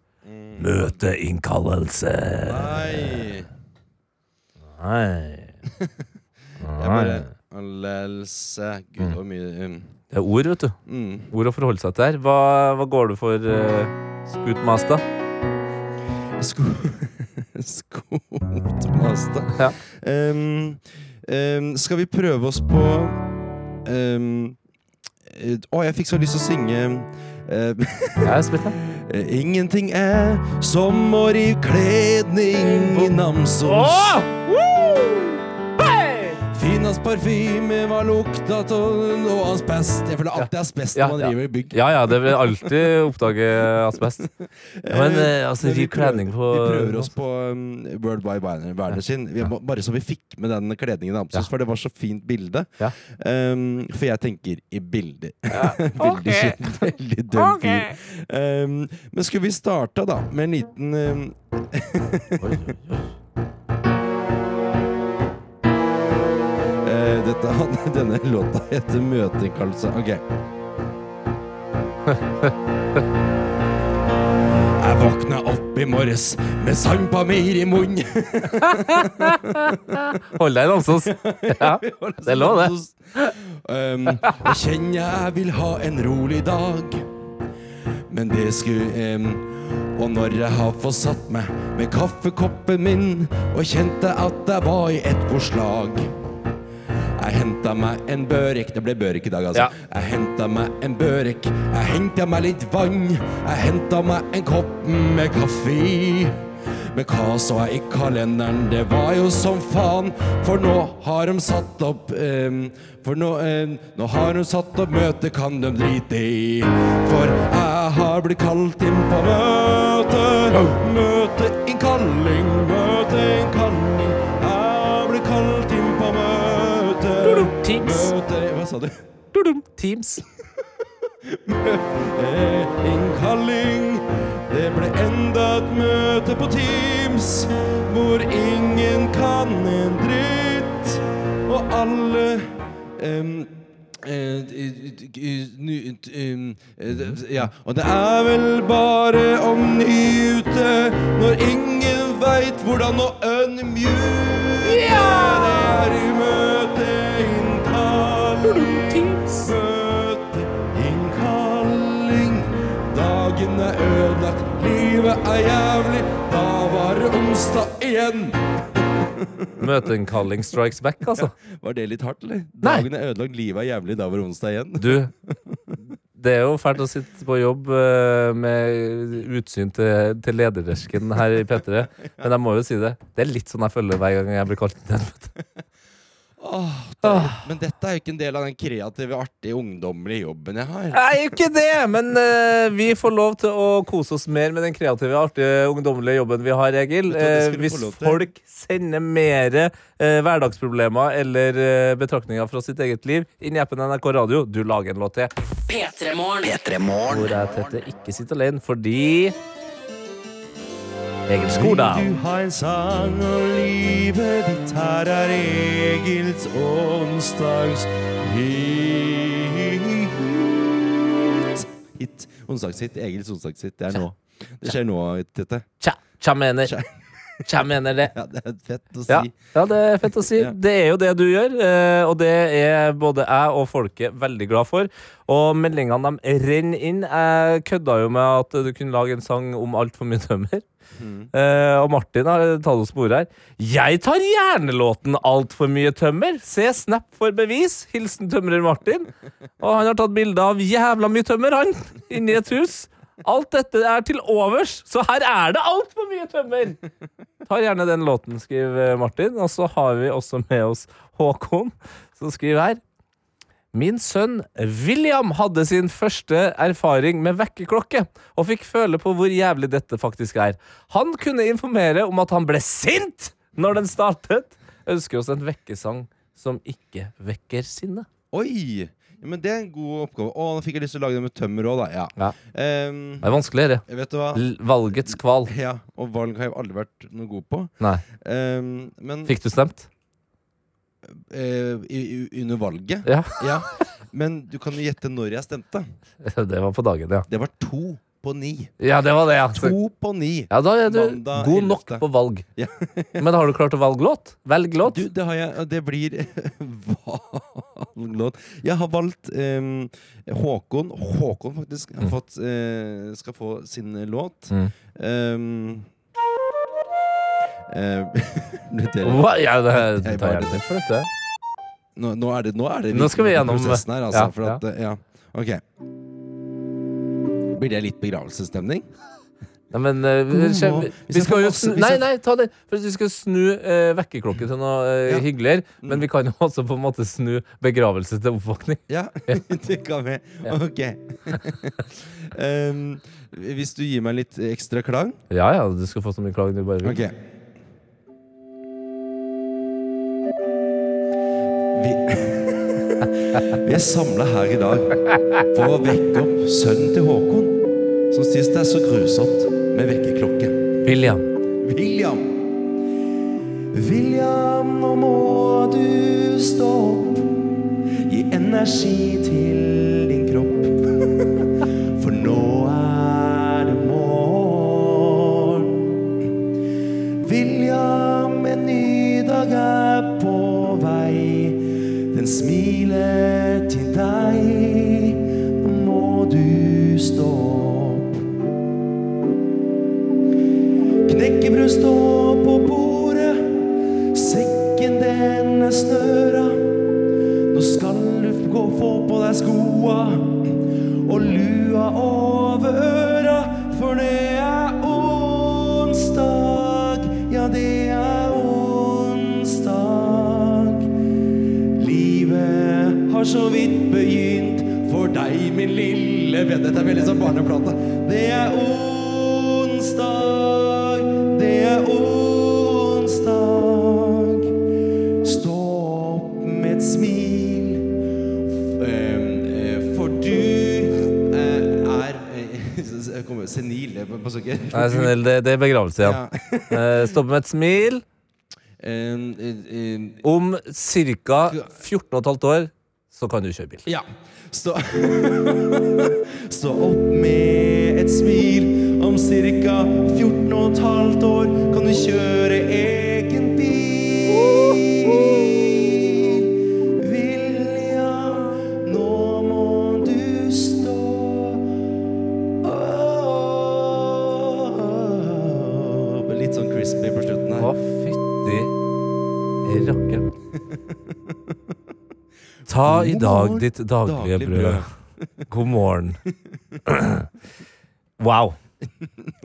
Møteinnkallelse. Nei. Nei. Jeg bare Gud, det var mye um, Det er ord, vet du. mm. Ord å forholde seg til her. Hva, hva går du for, uh, Scootmaster? Sko... Scootmaster? Ja. Um, um, skal vi prøve oss på um, eh, Å, jeg fikk så lyst til å synge spent, Ingenting er som å rive kledning i Namsos. Finast parfyme var lukta av noe asbest. Jeg føler alltid asbest når man ja. river bygg. Ja, ja, det vil alltid oppdage asbest. Ja, men eh, altså, Men vi prøver, på Vi prøver oss på um, World Wide Werner, Werner sin. Vi, må- Bare så vi fikk med den kledningen i Amsos, Ja. for det var så fint bilde. Ja. Um, for jeg tenker i bilder. veldig skitten, veldig dum fyr. Um, men skulle vi starta, da, med en liten um, dette, denne låta heter 'Møteinnkallelse'. Ok. Jeg våkna opp i morges med sandpamir i munnen. Hold deg, Namsos. Ja, det er lov, det. Um, jeg kjenner jeg vil ha en rolig dag, men det skulle um, Og når jeg har fått satt meg med kaffekoppen min og kjente at jeg var i et forslag jeg henta meg en børek Det ble børek i dag, altså. Ja. Jeg henta meg en børek. Jeg henta meg litt vann. Jeg henta meg en kopp med kaffe. Men hva så jeg i kalenderen? Det var jo som faen, for nå har de satt opp eh, For nå, eh, nå har de satt opp møte, kan de drite i. For jeg har blitt kalt inn på møte. Møteinnkalling, møteinnkalling. Møte Hva sa du? Teams. Innkalling. Det ble enda et møte på Teams hvor ingen kan en dritt, og alle eh, Ja, og det er vel bare å nyte når ingen veit hvordan å unmute. Det er i er ødelagt, livet er jævlig. Da var det onsdag igjen. Møteinnkalling strikes back, altså. Var det litt hardt, eller? Dagen er ødelagt, livet er jævlig. Da var det onsdag igjen. Du, det er jo fælt å sitte på jobb eh, med utsyn til, til lederdersken her i P3, men jeg må jo si det. Det er litt sånn jeg føler hver gang jeg blir kalt til Åh. Men dette er jo ikke en del av den kreative, artige, ungdommelige jobben jeg har. Er ikke det, men uh, vi får lov til å kose oss mer med den kreative, artige, ungdommelige jobben vi har, Egil. Eh, du hvis folk sender mer uh, hverdagsproblemer eller eh, betraktninger fra sitt eget liv inn i appen NRK Radio, du lager en låt til. P3morgen. Hvor jeg Tette, ikke sitter alene fordi Egil Skordal. Vil du ha en sang om livet ditt? Her er Egils onsdags hit. Hit. Onsdagshit. Egils onsdagshit. Det er nå. Det skjer nå, Tete. Tja, tja mener. Tja mener det. Ja, det er fett å si. Ja, ja, det er fett å si. Det er jo det du gjør, eh, og det er både jeg og folket veldig glad for. Og meldingene de renner inn. Jeg kødda jo med at du kunne lage en sang om altfor mye tømmer. Mm. Eh, og Martin har tatt oss på ordet her. Jeg tar gjerne låten 'Altfor mye tømmer'. Se Snap for bevis. Hilsen tømrer Martin. Og han har tatt bilde av jævla mye tømmer, han, inni et hus. Alt dette er til overs, så her er det altfor mye tømmer! Tar gjerne den låten, skriver Martin. Og så har vi også med oss Håkon, som skriver her. Min sønn William hadde sin første erfaring med vekkerklokke, og fikk føle på hvor jævlig dette faktisk er. Han kunne informere om at han ble sint når den startet. Ønsker oss en vekkesang som ikke vekker sinne. Oi! Ja, men det er en god oppgave. Å, nå fikk jeg lyst til å lage det med tømmer òg, da. Ja. Ja. Um, Det er vanskelig, det. vet du hva? L- Valgets kval. Ja, og valg har jeg aldri vært noe god på. Nei. Um, men Fikk du stemt? Uh, i, i, under valget Ja. Men du kan jo gjette når jeg stemte. Det var på dagen, ja. Det var to på ni. Ja, det var det, ja. To på ni. Ja, da er du Mandag god nok 11.. på valg. Ja. Men har du klart å valge låt? Velg låt? Du, det har jeg. Det blir valglåt. Jeg har valgt um, Håkon. Håkon, faktisk. Har Mm. fått, uh, skal få sin låt. Mm. Um, Hva? Ja, det, det tar jeg for dette. Nå, nå er det, nå er det Nå skal vi gjennom- prosessen her, altså. ja, for at, ja. Ok. Blir det litt begravelsesstemning? Nei, men uh, vi, skal, vi, vi skal jo snu Nei, nei, ta det! For vi skal snu uh, vekkerklokke til noe uh, Ja. hyggeligere. Mm. Men vi kan jo også på en måte snu begravelse til oppvåkning. Ja, det kan vi. Ja. Ok. um, hvis du gir meg litt ekstra klang Ja ja, du skal få så mye klang du bare vil. Ok. Vi, vi er samla her i dag for å vekke opp sønnen til Håkon, som syns det er så grusomt med vekkerklokke. William. William. William, nå må du stå opp. Gi energi til din kropp. Snøra. Nå skal du gå få på deg skoa og lua over øra, for det er onsdag. Ja, det er onsdag. Livet har så vidt begynt for deg, min lille venn. Dette er veldig som barneplate. Det er onsdag, på sukker. Nei, snill, det, det er begravelse igjen. Eh, Stopp med et smil. Om ca. 14 15 år så kan du kjøre bil. Ja. Stå, Stå opp med et smil. Om ca. 14 og et halvt år Ta i dag ditt daglige brød. God morgen. Wow.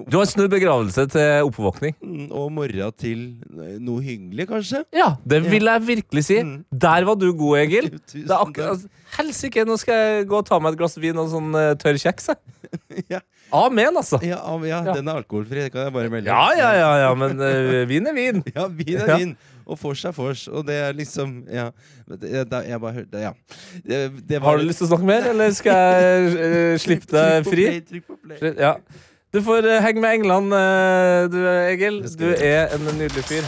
Du har snudd begravelse til oppvåkning. Mm, Og morgen til eh, noe hyggelig, kanskje? Ja, det vil jeg virkelig si. Der var du god, Egil. Det er akkurat Helsike, nå skal jeg gå og ta meg et glass vin og sånn uh, tørr kjeks. Amen, altså. Ja, ja, den er alkoholfri, det kan jeg bare melde. Ja, ja, ja, ja, men uh, vin er vin. Ja, vin er vin. Og vors er vors. Og det er liksom Ja. Det, det- Jeg bare hørte Ja. Det, det var- Har du lyst til å snakke mer, eller skal jeg eh, slippe deg Trykk på fri? play, trykk på play. Sli- Ja. Du får eh, henge med England, eh, du Egil. Du er en nydelig fyr.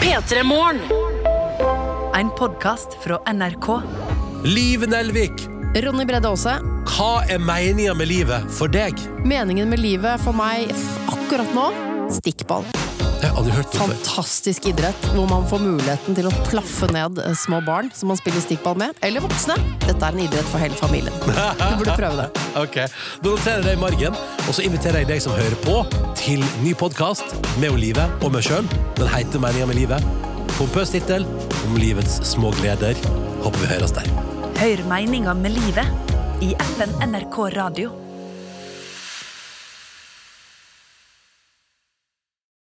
P3 Morgen. En podkast fra NRK. Liv Nelvik, Ronny Bredde Aase. hva er meninga med livet for deg? Meningen med livet for meg akkurat nå stikkball. Jeg har aldri hørt det før. Fantastisk idrett hvor man får muligheten til å plaffe ned eh, små barn som man spiller stikkball med, eller voksne. Dette er en idrett for hele familien. Du burde prøve det. Ok, Da noterer jeg det i margen, og så inviterer jeg deg som hører på, til ny podkast med Olive og meg sjøl. Den heter Meninga med livet. Pompøs tittel om livets små gleder. Håper vi høres der. Hør meninga med livet i FN NRK Radio.